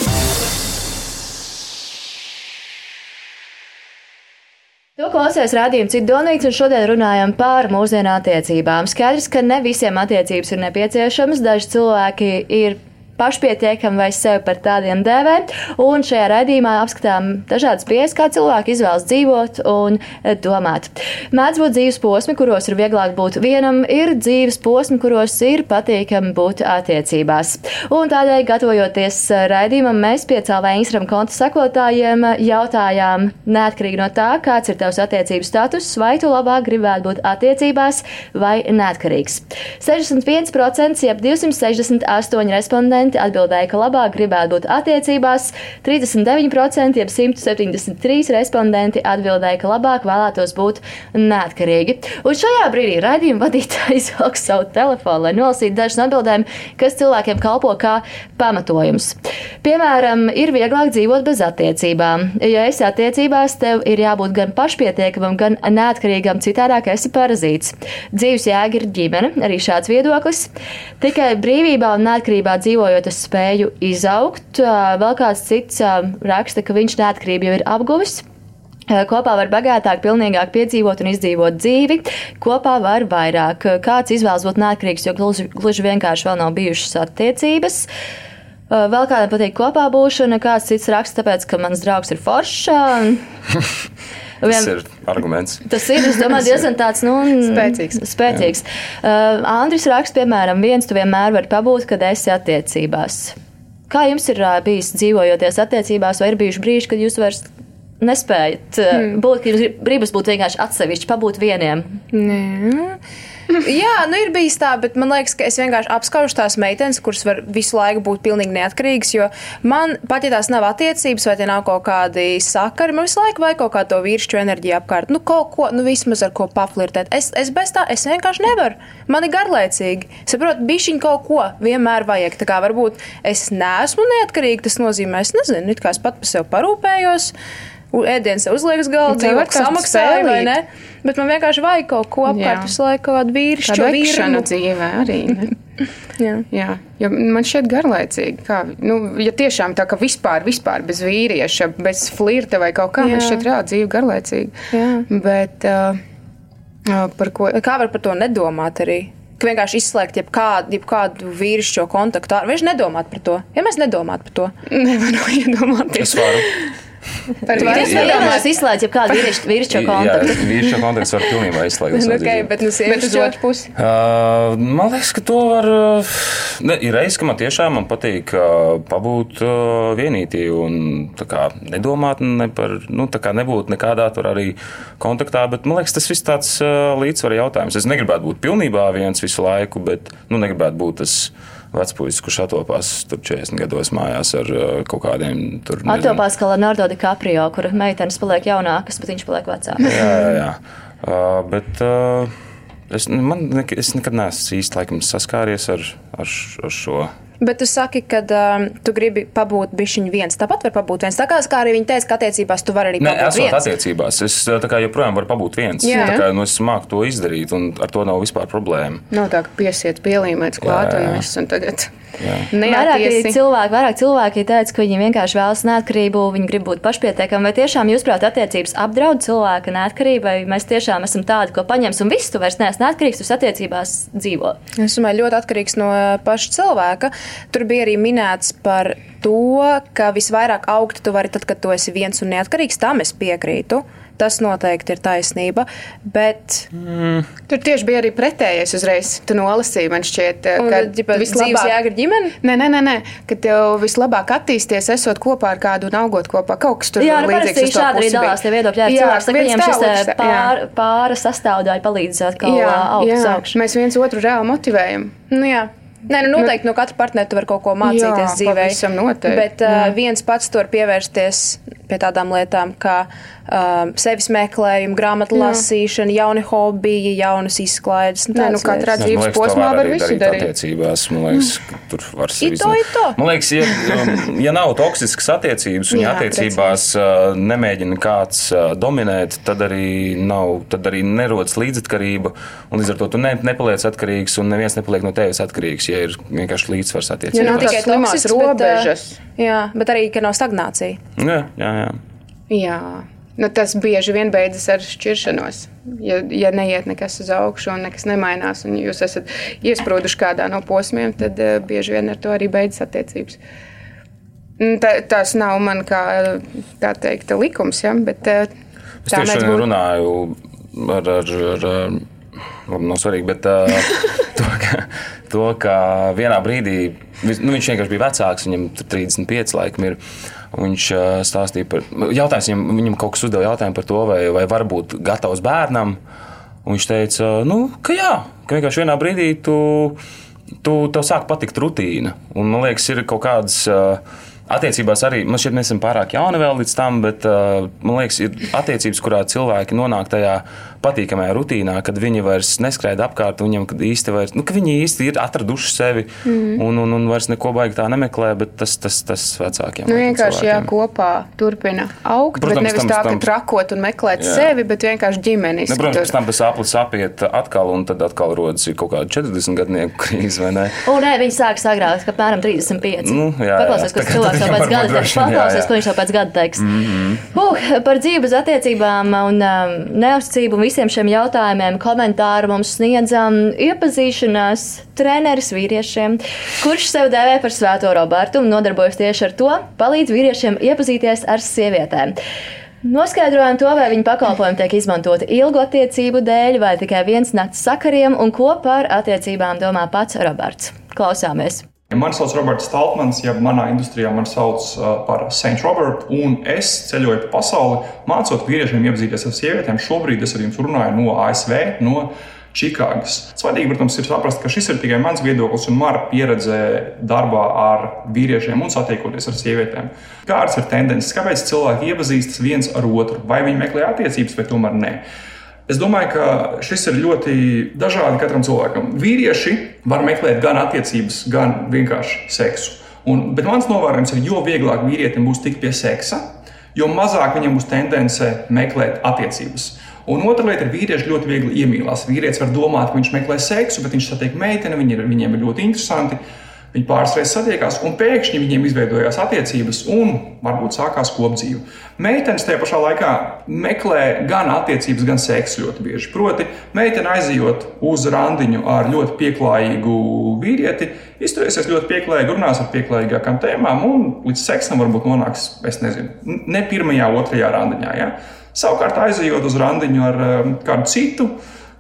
To klausās rādījuma citu donīts, un šodien runājam par mūsdienu attiecībām. Skaidrs, ka ne visiem attiecības ir nepieciešamas. Daži cilvēki ir pašpietiekami vai sevi par tādiem dēvē. Un šajā raidījumā apskatām dažādas pieejas, kā cilvēki izvēlas dzīvot un eh, domāt. Mēdz būt dzīves posmi, kuros ir vieglāk būt vienam, ir dzīves posmi, kuros ir patīkami būt attiecībās. Un tādēļ, gatavojoties raidījumam, mēs pie CLV Instagram konta sekotājiem jautājām, neatkarīgi no tā, kāds ir tavs attiecību status, vai tu labāk gribētu būt attiecībās vai neatkarīgs. 61% jeb 268 respondenti atbildēja, ka labāk gribētu būt attiecībās, 39% jeb 173 respondenti atbildēja, ka labāk vēlētos būt neatkarīgi. Un šajā brīdī raidījuma vadītājs izvelk savu telefonu, lai nolasītu dažas no atbildēm, kas cilvēkiem kalpo kā pamatojums. Piemēram, ir vieglāk dzīvot bez attiecībām. Ja esi attiecībās, tev ir jābūt gan pašpietiekamam, gan neatkarīgam, citādāk esi parazīts. Dzīves jēga ir ģimene, arī šāds viedoklis. Tikai brīvībā un neatkarībā dzīvojot dzīvojot, es spēju izaugt. Vēl kāds cits raksta, ka viņš neatkarību jau ir apguvis. Kopā var bagātāk, pilnīgāk piedzīvot un izdzīvot dzīvi. Kopā var vairāk. Kāds izvēlas būt neatkarīgs, jo gluži, gluži vienkārši vēl nav bijušas attiecības. Vēl kādam patīk kopā būšana, kāds cits raksta, tāpēc, ka mans draugs ir foršs. Tas ir arguments. Tas ir, es domāju, diezgan tāds nu, Spēcīgs. spēcīgs. Uh, Andris raksta, piemēram, viens tu vienmēr vari pabūt, kad esi attiecībās. Kā jums ir uh, bijis dzīvojoties attiecībās, vai ir bijuši brīži, kad jūs vairs nespējat uh, Hmm. būt, ka jums gribas būt vienkārši atsevišķi, pabūt vieniem? Nē. Jā, nu ir bijis tā, bet man liekas, ka es vienkārši apskaužu tās meitenes, kuras var visu laiku būt pilnīgi neatkarīgas. Jo man, pat ja tās nav attiecības, vai tie nav kaut kādi sakari, man visu laiku vajag kaut kādu vīrišķu enerģiju apkārt. Nu, kaut ko, nu, vismaz ar ko paflirtēt. Es, es bez tā, es vienkārši nevaru. Man ir garlaicīgi. Saprotu, bišķiņ kaut ko vienmēr vajag. Tā kā varbūt es neesmu neatkarīga, tas nozīmē, es nezinu, it kā es pat par sevi parūpējos. Ēdienas sev uzliek uz galda, Tev dzīvo var kāds samaksāju, vai ne? Bet man vienkārši vajag kaut ko apkārt, visu laiku kaut kādu vīrišķu virmu. dzīvē arī. Ne? Jā. Jā, jo man šķiet garlaicīgi. Kā, nu, ja tiešām tā kā vispār, vispār bez vīrieša, bez flirta vai kaut kā, man Jā. šķiet reāli dzīve garlaicīga. Jā. Bet uh, par ko? Kā var par to nedomāt arī? Ka vienkārši izslēgt jebkādu, jebkādu vīrišķo kontaktu. Vienkārši nedomāt par to. Ja mēs nedomātu par to, nevaru iedomāties. Es varu. Par iedomāties, izslēdz jebkādu vīrišķu vīrišķo kontaktu. Jā, vīrišķo kontaktu var pilnībā izslēgt. no savas okay, bet, nu, bet uz otru pusi. Uh, man liekas, ka to var. Uh, ne, ir reizes, ka man tiešām man patīk uh, pabūt uh, vienītī un tā kā, nedomāt ne par, nu, tā kā nebūt nekādā tur arī kontaktā. Bet man liekas, tas viss tāds uh, līdzsvara jautājums. Es negribētu būt pilnībā viens visu laiku, bet nu, negribētu būt tas vecpuisis, kurš atopās tur 40 gados mājās ar uh, kaut kādiem tur. nezinu. Atopās kā Leonardo DiCaprio, kur meitenes paliek jaunākas, bet viņš paliek vecāks. Jā, jā, jā. Uh, bet uh, es, man, es nekad neesmu īsti laikam, saskāries ar, ar, ar šo. Bet tu saki, ka um, tu gribi pabūt bišķiņu viens. Tāpat var pabūt viens. Tā kā, kā arī viņi teica, ka attiecībās tu vari arī Nē, pabūt esot viens. attiecībās. Es uh, tā kā joprojām varu pabūt viens. Jā. Tā kā, nu, es māku to izdarīt, un ar to nav vispār problēma. Nav tā, ka piesiet pielīmēts klāt Jā, un jā. viss, un tagad Jā. Vairāk neatiesi. cilvēki, vairāk cilvēki teica, ka viņi vienkārši vēlas neatkarību, viņi grib būt pašpietiekami. Vai tiešām, jūsuprāt, attiecības apdraud cilvēka neatkarību, vai mēs tiešām esam tādi, ko paņems un viss, tu vairs neesi neatkarīgs, tu attiecībās dzīvo? Es domāju, ļoti atkarīgs no paša cilvēka. Tur bija arī minēts par to, ka visvairāk augt tu vari tad, kad tu esi viens un neatkarīgs. Tam es piekrītu. Tas noteikti ir taisnība. Bet Mm. Tur tieši bija arī pretējais uzreiz. Tu nolasīji, man šķiet, Un, ka dzīves jēga ir ģimene? Nē, nē, nē, nē, ka tev vislabāk attīsties, esot kopā ar kādu un augot kopā. Kaut kas tur Jā, nu, līdzīgs šādi arī dalās tie viedokļi. Jā, cilvēks viņiem šis jā. pār, pāra sastāvdaļa palīdz atkal augt jā. augšu. Mēs viens otru reāli motivējam. Nu, jā. Nē, nu, noteikti no katra partnera tu vari kaut ko mācīties Jā, dzīvē. Bet uh, viens pats tur pievērsties pie tādām lietām, kā um, sevis meklējuma, grāmatu Jā. lasīšana, jauni hobiji, jaunas izklaides. un Nē, nu, katrā dzīves to posmā var arī visu darīt. Attiecībās, man liekas, ka tur var sevi izdarīt. ito. Man liekas, ja, um, ja nav toksiskas attiecības un ja Jā, attiecībās uh, nemēģina kāds uh, dominēt, tad arī, nav, tad arī nerodas līdzatkarība. un Līdz ar to tu ne, nepaliec atkarīgs un neviens nepaliek no tevis atkarīgs, ja ir vienkārši līdzsvars Ja attiecībās. nav tikai slimās toksisks, bet, uh, robežas. Jā, bet arī, ka nav stagnācija. Jā, jā, jā. Jā. Nu, tas bieži vien beidzas ar šķiršanos. Ja, ja neiet nekas uz augšu un nekas nemainās, un jūs esat iesprūduši kādā no posmiem, tad uh, bieži vien ar to arī beidzas attiecības. Mm, Tā, tas nav man kā tā teikt, likums, ja? bet uh, Es tieši šodien runāju ar, ar, ar, ar labi, nav svarīgi, bet uh, to, ka, to, ka vienā brīdī nu, viņš vienkārši bija vecāks, viņam tur 35 laikam ir. un Viņš uh, stāstīja par jautājums, viņam, viņam kaut kas uzdeva jautājumu par to, vai, vai var būt gatavs bērnam. Un viņš teica, nu, ka jā, ka vienkārši vienā brīdī tu, tu tev sāk patikt rutīna. Un man liekas, ir kaut kādas. Uh, Attiecībās arī man šķiet, mēs esam pārāk jauni vēl līdz tam, bet uh, man liekas, ir attiecības, kurā cilvēki nonāk tajā patīkamajā rutīnā, kad viņi vairs neskraida apkārt, viņiem īsti vairs, nu, viņi īsti ir atraduši sevi mm. un, un, un vairs neko baigi tā nemeklē, bet tas, tas, tas vecākiem. Nu, vienkārši jā, kopā turpina augt, protams, bet nevis tam, tā, ka tam... trakot un meklēt jā. sevi, bet vienkārši ģimenis. Ne, protams, pēc tam tas aplis apiet atkal, un tad atkal rodas kaut kāda 40 gadnieku krīze, vai ne? Un nē, viņi sāk agrāk, ka apmēram 35. Nu, jā, Paklausies, ko cilvēks jau pēc gada teiks. Paklausies, ko viņš jau pēc gada teiks. Mm -hmm. uh, par dzīves attiecībām un um, neuzticību un visiem šiem jautājumiem komentāru mums sniedzam iepazīšanās treneris vīriešiem, kurš sev dēvē par svēto Robertu un nodarbojas tieši ar to, palīdz vīriešiem iepazīties ar sievietēm. Noskaidrojam to, vai viņa pakalpojumi tiek izmantoti ilgu attiecību dēļ vai tikai viens nakts sakariem, un ko par attiecībām domā pats Roberts. Klausāmies! Mani sauc Roberts Staltmans, ja manā industrijā mani sauc par Saint Robert, un es ceļoju pa pasauli, mācot vīriešiem iepazīties ar sievietēm. Šobrīd es ar jums runāju no ASV, no Čikāgas. Svarīgi, protams, ir saprast, ka šis ir tikai mans viedoklis un mana pieredze darbā ar vīriešiem un satiekoties ar sievietēm. Kādas ir tendences, kāpēc cilvēki iepazīstas viens ar otru, vai viņi meklē attiecības, vai tomēr nē. Es domāju, ka šis ir ļoti dažādi katram cilvēkam. Vīrieši var meklēt gan attiecības, gan vienkārši seksu. Un, bet mans novērojums ir, jo vieglāk vīrietim būs tikt pie seksa, jo mazāk viņam būs tendence meklēt attiecības. Un otra lieta ir, vīrieši ļoti viegli iemīlās. Vīrietis var domāt, ka viņš meklē seksu, bet viņš satiek meiteni, viņi ir, viņiem ir ļoti interesanti. Viņi pāris reizes satiekās, un pēkšņi viņiem izveidojās attiecības, un varbūt sākās kopdzīve. Meitenes tajā pašā laikā meklē gan attiecības, gan seksu ļoti bieži. Proti, meitene aizjot uz randiņu ar ļoti pieklājīgu vīrieti, izturēsies ļoti pieklājīgi, runās ar pieklājīgākām tēmām, un līdz seksam varbūt nonāks, es nezinu, ne pirmajā, otrajā randiņā. Ja? Savukārt, aizjot uz randiņu ar um, kādu citu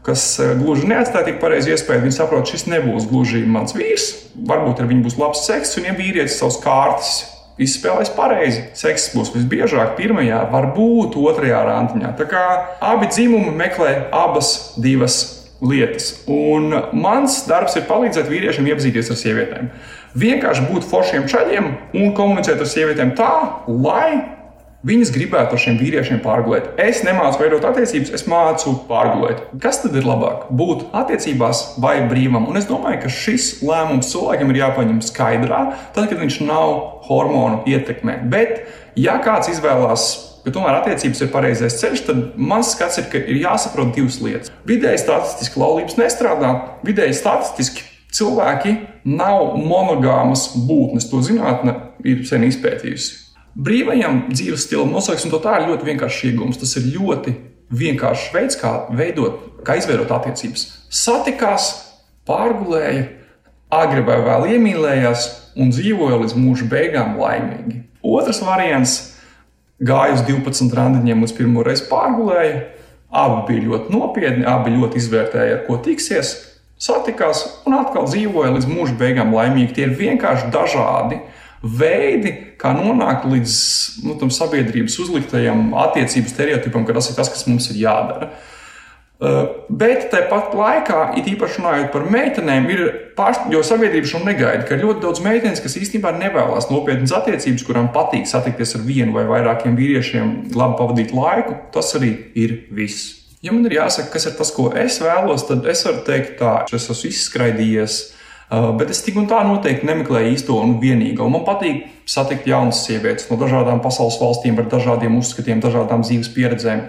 kas e, gluži neatstāja tik pareizi iespēju. Viņi saprot, šis nebūs gluži mans vīrs. Varbūt ar viņu būs labs seks, un ja vīrietis savus kārtas izspēlēs pareizi, seks būs visbiežāk pirmajā, varbūt otrajā randiņā. Tā kā abi dzimumi meklē abas divas lietas. Un mans darbs ir palīdzēt vīriešiem iepazīties ar sievietēm. Vienkārši būt foršiem čaļiem un komunicēt ar sievietēm tā, lai Viņas gribētu ar šiem vīriešiem pārgulēt. Es nemācu veidot attiecības, es mācu pārgulēt. Kas tad ir labāk? Būt attiecībās vai brīvam? Un es domāju, ka šis lēmums cilvēkam ir jāpaņem skaidrā, tad, kad viņš nav hormonu ietekmē. Bet, ja kāds izvēlās ka tomēr attiecības ir pareizais ceļš, tad mans skats ir, ka ir jāsaprot divas lietas. Vidēji statistiski laulības nestrādā, vidēji statistiski cilvēki nav monogāmas būtnes. To zinātne ir sen izpētījusi. Brīvajam dzīves stilam nosauksim to tā ir ļoti vienkāršs iegūms. Tas ir ļoti vienkāršs veids, kā veidot, kā izveidot attiecības. Satikās, pārgulēja, agri vai vēl iemīlējās un dzīvoja līdz mūža beigām laimīgi. Otrs variants - gāja uz 12 randiņiem, līdz pirmo reizi pārgulēja. Abi bija ļoti nopietni, abi ļoti izvērtēja, ar ko tiksies, satikās un atkal dzīvoja līdz mūža beigām laimīgi. Tie ir vienkārši dažādi veidi, kā nonākt līdz nu, tam sabiedrības uzliktajam attiecību stereotipam, ka tas ir tas, kas mums ir jādara. Uh, bet tāpat laikā, it īpaši runājot par meitenēm, ir pārs, jo sabiedrība šo negaida, ka ir ļoti daudz meitenes, kas īstenībā nevēlas nopietnas attiecības, kurām patīk satikties ar vienu vai vairākiem vīriešiem, labi pavadīt laiku. Tas arī ir viss. Ja man ir jāsaka, kas ir tas, ko es vēlos, tad es varu teikt, tā, es esmu izskraidījies bet es tik un tā noteikti nemeklēju īsto un vienīgo. Man patīk satikt jaunas sievietes no dažādām pasaules valstīm, ar dažādiem uzskatiem, dažādām dzīves pieredzēm.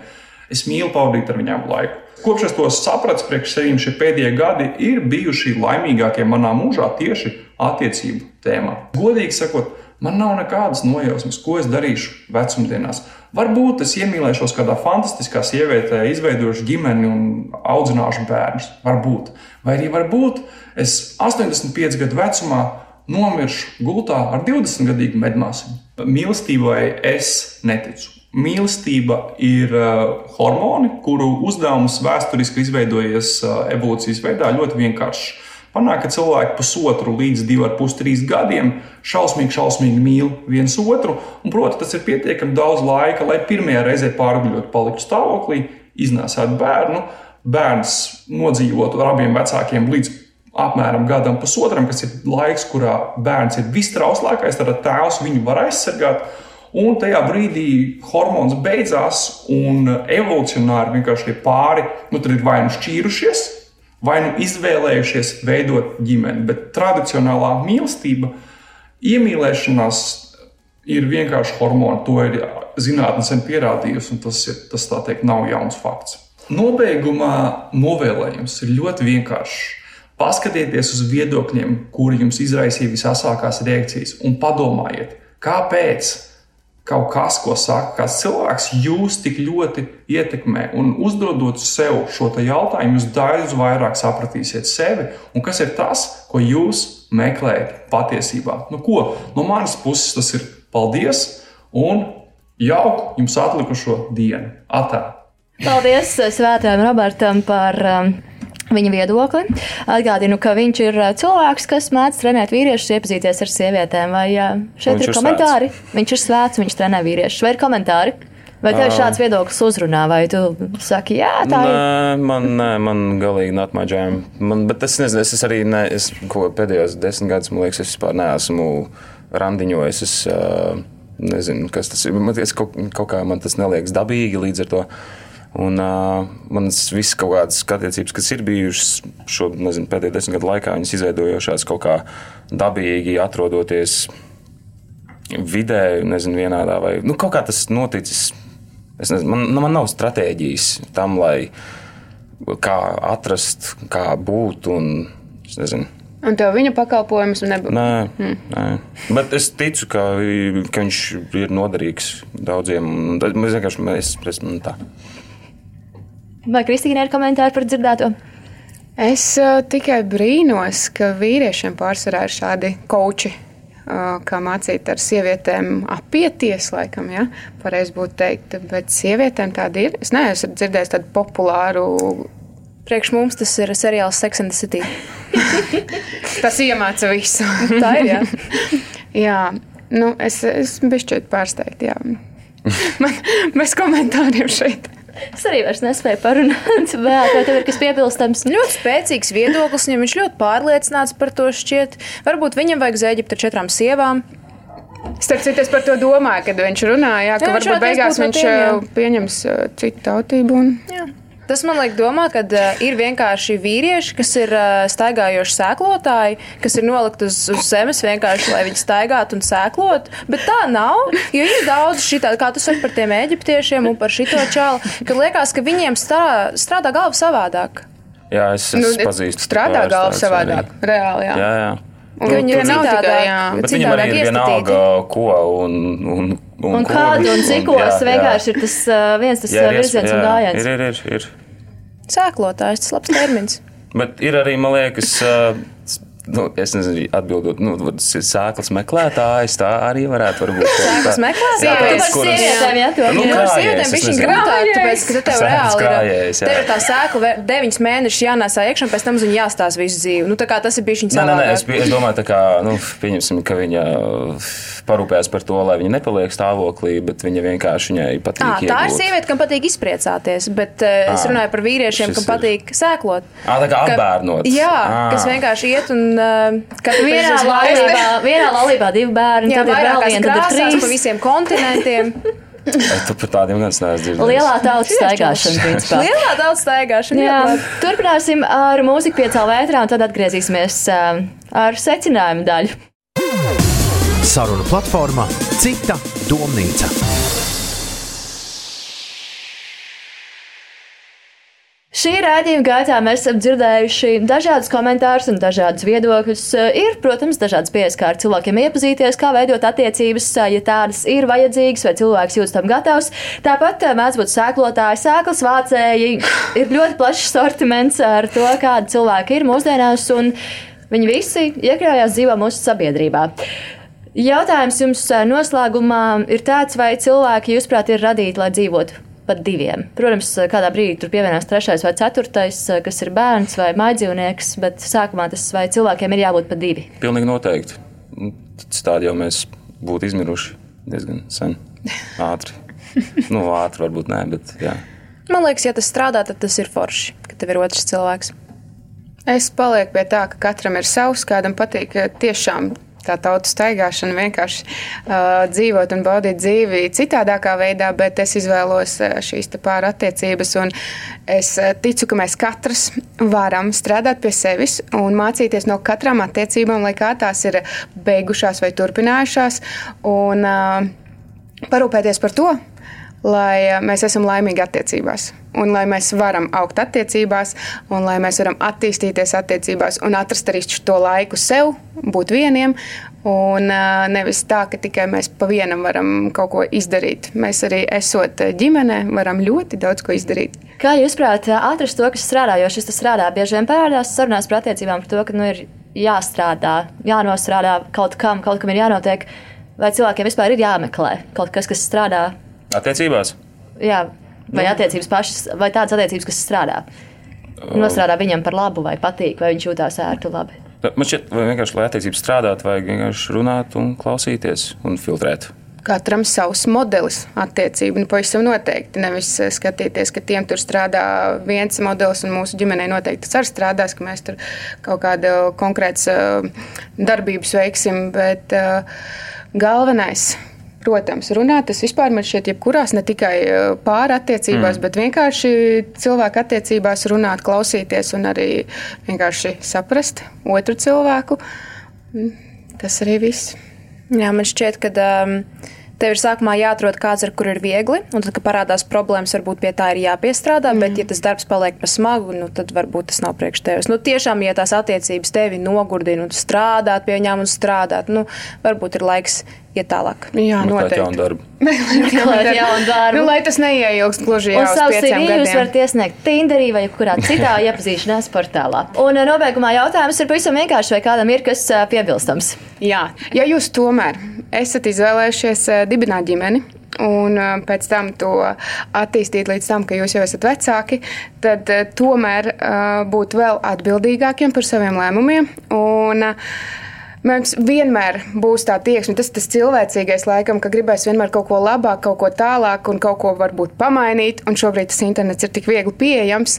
Es mīlu pavadīt ar viņiem laiku. Kopš es to sapratu, priekš sevīm šie pēdējie gadi ir bijuši laimīgākie manā mūžā tieši attiecību tēmā. Godīgi sakot, man nav nekādas nojausmas, ko es darīšu vecumdienās. Varbūt es iemīlēšos kādā fantastiskā sievietē, izveidošu ģimeni un audzināšu bērnus. Varbūt. Vai arī varbūt es 85 gadu vecumā nomiršu gultā ar 20 gadīgu medmāsu. Mīlestībai es neticu. Mīlestība ir uh, hormoni, kuru uzdevums vēsturiski izveidojies uh, evolūcijas veidā ļoti vienkāršs. Panāk, ka cilvēki pusotru līdz divu ar pus trīs gadiem šausmīgi, šausmīgi mīl viens otru. Un, proti, tas ir pietiekami daudz laika, lai pirmajā reizē pārguļot, paliktu stāvoklī, iznēsātu bērnu, bērns nodzīvotu ar abiem vecākiem līdz apmēram gadam, pusotram, kas ir laiks, kurā bērns ir vistrauslākais, tad tēvs viņu var aizsargāt. Un tajā brīdī hormons beidzās, un evolūcionāri vienkārši tie pāri nu, ir vai nu šķīrušies, vai nu izvēlējušies veidot ģimeni. Bet tradicionālā mīlestība, iemīlēšanās ir vienkārši hormoni. To ir zinātnē sen pierādījusi, un tas, ir, tas tā teikt, nav jauns fakts. Nobeigumā novēlējums ir ļoti vienkāršs. Paskatieties uz viedokļiem, kuri jums izraisīja visākās reakcijas, un padomājiet, kāpēc kaut kas, ko saka kāds cilvēks, jūs tik ļoti ietekmē. Un uzdodot sev šo jautājumu, jūs daudz vairāk sapratīsiet sevi un kas ir tas, ko jūs meklējat patiesībā. Nu, ko? No manas puses tas ir paldies un jauku jums atlikušo dienu. Atā! Paldies Svētajam Robertam par um, viņa viedokli. Atgādinu, ka viņš ir uh, cilvēks, kas mēdz trenēt vīriešus, iepazīties ar sievietēm. Vai uh, šeit Viņš ir ir komentāri? Svēts. Viņš ir svēts, viņš trenē vīriešus. Vai ir komentāri? Vai tev Ā. šāds viedoklis uzrunā, vai tu saki, jā, tā ir? Nē, man, nē, man galīgi not my jam. Man, bet es nezinu, es, arī ne, es, pēdējos desmit gadus, man liekas, es vispār neesmu randiņojis. Es uh, nezinu, kas tas ir. Man, es, kaut, kaut kā man tas neliekas dabīgi līdz ar to. Un uh, manas visas kaut kādas attiecības, kas ir bijušas šo nezinu, pēdējo desmit gadu laikā, viņas izveidojušās kaut kā dabīgi, atrodoties vidē, nezinu, vienādā vai nu, kaut kā tas noticis. Es nezinu, man, nu, man nav stratēģijas tam, lai kā atrast, kā būt. Un, es nezinu, Un tev viņa pakalpojums nebūtu. Nē, Hmm. nē. Bet es ticu, ka, ka viņš ir noderīgs daudziem. Mēs vienkārši mēs, esam tā. Vai Kristīna ir komentāri par dzirdēto? Es uh, tikai brīnos, ka vīriešiem pārsvarā ir šādi koči. Uh, kā mācīt ar sievietēm apieties, laikam, ja? pareizi būtu teikt. Bet sievietēm tāda ir. Es neesmu dzirdējis tādu populāru. Priekš mums tas ir seriāls Sex and the City. Tas iemāca visu. Tā ir, jā. jā, nu, es esmu bišķiet pārsteigta. jā. Man bez komentāriem šeit. Es arī nespēju parunāt, bet tev ir kas piebilstams? Ļoti spēcīgs viedoklis, viņam viņš ļoti pārliecināts par to šķiet. Varbūt viņam vajag uz Eģiptu ar četrām sievām. Starp citu, es par to domāju, kad viņš runāja, ka Jā, varbūt beigās būt no viņš jā. uh, pieņems uh, citu tautību. Un... Jā. Tas man liek domāt, ka uh, ir vienkārši vīrieši, kas ir uh, staigājoši sēklotāji, kas ir nolikti uz, uz zemes vienkārši, lai viņi staigātu un sēklotu. Bet tā nav. Jo ir daudz šī tāda, kā tu saki par tiem eģiptiešiem un par šito čālu, ka liekas, ka viņiem strā, strādā galva savādāk. Jā, es, es Nu, pazīstu. strādā galva savādāk. arī. Reāli, jā. Jā, jā. Un viņi ir citādāk- jā. Citādāk ir vienalga, ko un, un, un, Un kādu un viņš- cikos jā, jā. vienkārši ir tas viens tas Jā, virziens un jā, gājiens. Ir, ir, ir, ir. Sēklotājs, tas labs termins. Bet ir arī, man liekas, nu, es nezinu, atbildot, nu, tas ir sēklas meklētājs. Tā arī varētu būt. Sēklas meklētājs? Tu kuras- sievietēm, jā, to Nu, krājējs, sievietēm bišķiņ grūtāk, tāpēc, ka tev reāli krājējs, ir. Tev ir tā sēkla ve- deviņus mēnešus jānēsā iekšā, pēc tam uz viņu jāstāsta visu dzīvi. Nu, tā kā tas ir bijis viņa Nē, nē, es, savādāk. es domāju, tā kā, nu, pieņemsim, ka viņa parūpējas par to, lai viņa nepaliek stāvoklī, bet viņa vienkārši viņai patīk. À, tā ir sieviete, kam patīk izpriecāties, bet uh, es runāju par vīriešiem, kam patīk sēklot. Ā, tā kā apbērnot. Jā, kas vienkārši iet un katru Vienā laulībā, vienā laulībā divi bērni, Jā, tad ir vēl viena, tad ir krāsās pa trīs. visiem kontinentiem. Tu par tādiem dzirdējis. Lielā tautas staigāšana, principā. Lielā tautas staigāšana. Jā, labi. turpināsim ar mūziku piecēlā vētrā, un tad atgriezīsimies ar secinājumu daļu. Saruna platformā Cita domnīca. Šī raidījuma gaitā mēs esam dzirdējuši dažādus komentārus un dažādus viedokļus. Ir, protams, dažādas pieejas, kā ar cilvēkiem iepazīties, kā veidot attiecības, ja tādas ir vajadzīgas, vai cilvēks jūtas tam gatavs. Tāpat eh, mēdz būt sēklotāji, sēklas vācēji. Ir ļoti plašs sortiments ar to, kādi cilvēki ir mūsdienās, un viņi visi iekļaujās dzīvā mūsu sabiedrībā. Jautājums jums eh, noslēgumā ir tāds, vai cilvēki, jūsuprāt, ir radīti, lai dzīvotu pat diviem. Protams, kādā brīdī tur pievienās trešais vai ceturtais, kas ir bērns vai maidzīvnieks, bet sākumā tas vai cilvēkiem ir jābūt pat divi. Pilnīgi noteikti. Nu, Citādi jau mēs būtu izmiruši diezgan sen. Ātri. nu, ātri varbūt nē, bet jā. Man liekas, ja tas strādā, tad tas ir forši, ka tev ir otrs cilvēks. Es palieku pie tā, ka katram ir savs, kādam patīk tiešām tā tautu staigāšana, vienkārši uh, dzīvot un baudīt dzīvi citādākā veidā, bet es izvēlos šīs pāra attiecības. Es ticu, ka mēs katrs varam strādāt pie sevis un mācīties no katrām attiecībām, lai kā tās ir beigušās vai turpinājušās, un uh, parūpēties par to, lai mēs esam laimīgi attiecībās un lai mēs varam augt attiecībās, un lai mēs varam attīstīties attiecībās un atrast arī to laiku sev, būt vieniem. Un nevis tā, ka tikai mēs pa vienam varam kaut ko izdarīt. Mēs arī esot ģimenē, varam ļoti daudz ko izdarīt. Kā jūs prāt, atrast to, kas strādā, jo šis strādā bieži vien parādās sarunās par attiecībām par to, ka nu, ir jāstrādā, jānostrādā kaut kam, kaut kam ir jānotiek, vai cilvēkiem vispār ir jāmeklē kaut kas, kas strādā? Attiecībās? Jā, vai nu. attiecības pašas, vai tādas attiecības, kas strādā. Nostrādā viņam par labu, vai patīk, vai viņš jūtās ērti labi. Man šķiet, vai vienkārši, lai attiecības strādātu, vajag vienkārši runāt un klausīties un filtrēt. Katram savs modelis attiecību, nu, pavisam noteikti. Nevis eh, skatīties, ka tiem tur strādā viens modelis, un mūsu ģimenei noteikti tas arī strādās, ka mēs tur kaut kādu konkrētu uh, darbības veiksim. Bet uh, galvenais Protams, runāt tas vispār man šķiet, jebkurās ne tikai eh, pāri attiecībās, mm. bet vienkārši cilvēku attiecībās runāt, klausīties un arī vienkārši saprast otru cilvēku. Mm, tas arī viss. Jā, man šķiet, ka. Um, Tev ir sākumā jāatrod kāds, ar kuru ir viegli, un tad, kad parādās problēmas, varbūt pie tā ir jāpiestrādā. Mm. Bet, ja tas darbs paliek par smagu, nu, tad varbūt tas nav priekš tevis. Nu, tiešām, ja tās attiecības tevi nogurdina un strādāt pie viņām un strādāt, nu, varbūt ir laiks iet tālāk. Jā, noteikti. Jaunu darbu. Meklēt jaunu darbu. Nu, lai tas neieilgst gluži jau uz pieciem gadiem. Jūs varat iesniegt Tinderī vai kurā citā iepazīšanās portālā. Un eh, nobeigumā jautājums ir pavisam vienkārši, vai kādam ir kas eh, piebilstams? Jā, ja jūs tomēr esat izvēlējušies eh, dibināt ģimeni, un pēc tam to attīstīt līdz tam, ka jūs jau esat vecāki, tad tomēr būt vēl atbildīgākiem par saviem lēmumiem. Un, Mums vienmēr būs tā tieksme, tas ir tas cilvēcīgais, laikam, ka gribēs vienmēr kaut ko labāk, kaut ko tālāk un kaut ko varbūt pamainīt. Un šobrīd tas internets ir tik viegli pieejams.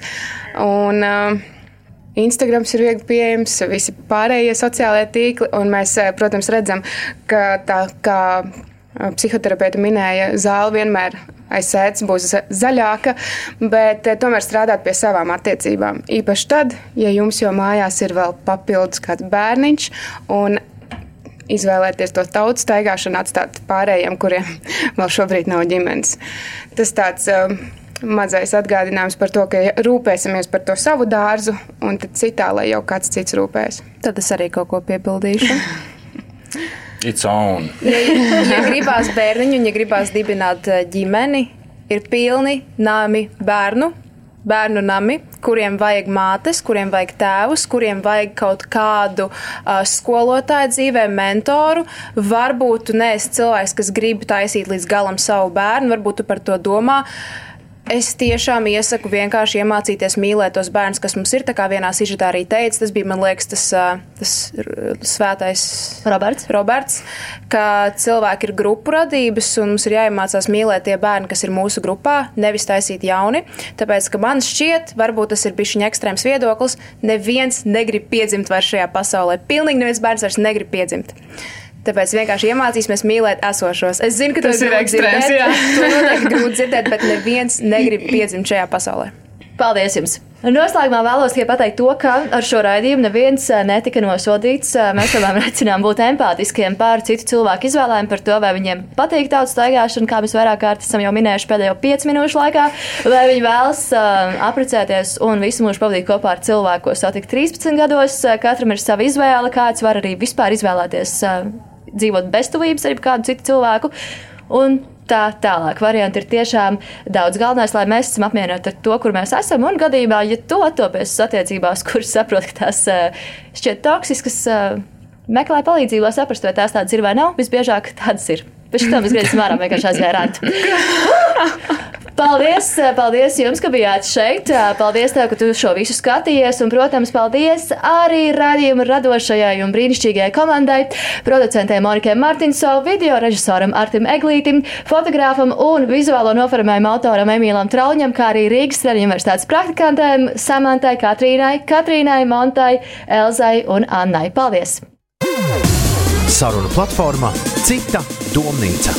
Un, uh, Instagrams ir viegli pieejams, visi pārējie sociālajie tīkli, un mēs, protams, redzam, ka tā kā psihoterapeita minēja, zāle vienmēr aiz sēdes būs zaļāka, bet tomēr strādāt pie savām attiecībām. Īpaši tad, ja jums jau mājās ir vēl papildus kāds bērniņš un izvēlēties to tautu staigāšanu, atstāt pārējiem, kuriem vēl šobrīd nav ģimenes. Tas tāds uh, mazais atgādinājums par to, ka rūpēsimies par to savu dārzu, un tad citā, lai jau kāds cits rūpēs. Tad es arī kaut ko piebildīšu. It's on. Ja, ja gribās bērniņu, ja gribās dibināt eh, ģimeni, ir pilni nami bērnu, bērnu nami, kuriem vajag mātes, kuriem vajag tēvus, kuriem vajag kaut kādu uh, skolotāju dzīvē, mentoru. Varbūt tu neesi cilvēks, kas grib taisīt līdz galam savu bērnu, varbūt tu par to domā. Uh, Es tiešām iesaku vienkārši iemācīties mīlēt tos bērnus, kas mums ir. Tā kā vienā sižetā arī teica, tas bija, man liekas, tas, tas svētais Roberts. Roberts, ka cilvēki ir grupu radības un mums ir jāiemācās mīlēt tie bērni, kas ir mūsu grupā, nevis taisīt jauni. Tāpēc, ka man šķiet, varbūt tas ir bijis viņa ekstrēms viedoklis, neviens negrib piedzimt vairs šajā pasaulē. Pilnīgi neviens bērns vairs negrib piedzimt. Tāpēc vienkārši iemācīsimies mīlēt esošos. Es zinu, ka tas, ir ekstrēms. To noteikti grūti dzirdēt, bet neviens negrib piedzimt šajā pasaulē. Paldies jums! Noslēgumā vēlos tikai pateikt to, ka ar šo raidījumu neviens eh, netika nosodīts. Eh, mēs tomēr aicinām būt empātiskiem pār citu cilvēku izvēlēm par to, vai viņiem patīk tautas staigāšana, kā mēs vairāk kārt esam jau minējuši pēdējo piecu minūšu laikā, vai viņi vēlas uh, apprecēties un visu mūžu pavadīt kopā ar cilvēku, ko satikt 13 gados. Katram ir sava izvēle, kāds var arī vispār izvēlēties. Dzīvot beztuvības ar kādu citu cilvēku. Un tā tālāk. Varianti ir tiešām daudz. Galvenais, lai mēs esam apmierināti ar to, kur mēs esam. Un gadījumā, ja tu attopies attiecībās, kuras saprot, ka tās eh, šķiet toksiskas, eh, meklē palīdzību, lai saprastu, vai tās tādas ir vai nav. Visbiežāk tādas ir. Pēc tam mēs griezīsim ārā vienkārši aizvērāt. Paldies, paldies jums, ka bijāt šeit. Paldies, tev, ka tu šo visu skatījies. Un, protams, paldies arī radījuma radošajai un brīnišķīgajai komandai, producentei Monikai Martinsovai, video režisoram Artim Eglītim, fotogrāfam un vizuālo noformējumu autoram Emīlam Trauņam, kā arī Rīgas Tradiņu universitātes praktikantēm Samantai, Katrīnai, Katrīnai, Montai, Elzai un Annai. Paldies! Sarunu platformā Cita domnīca.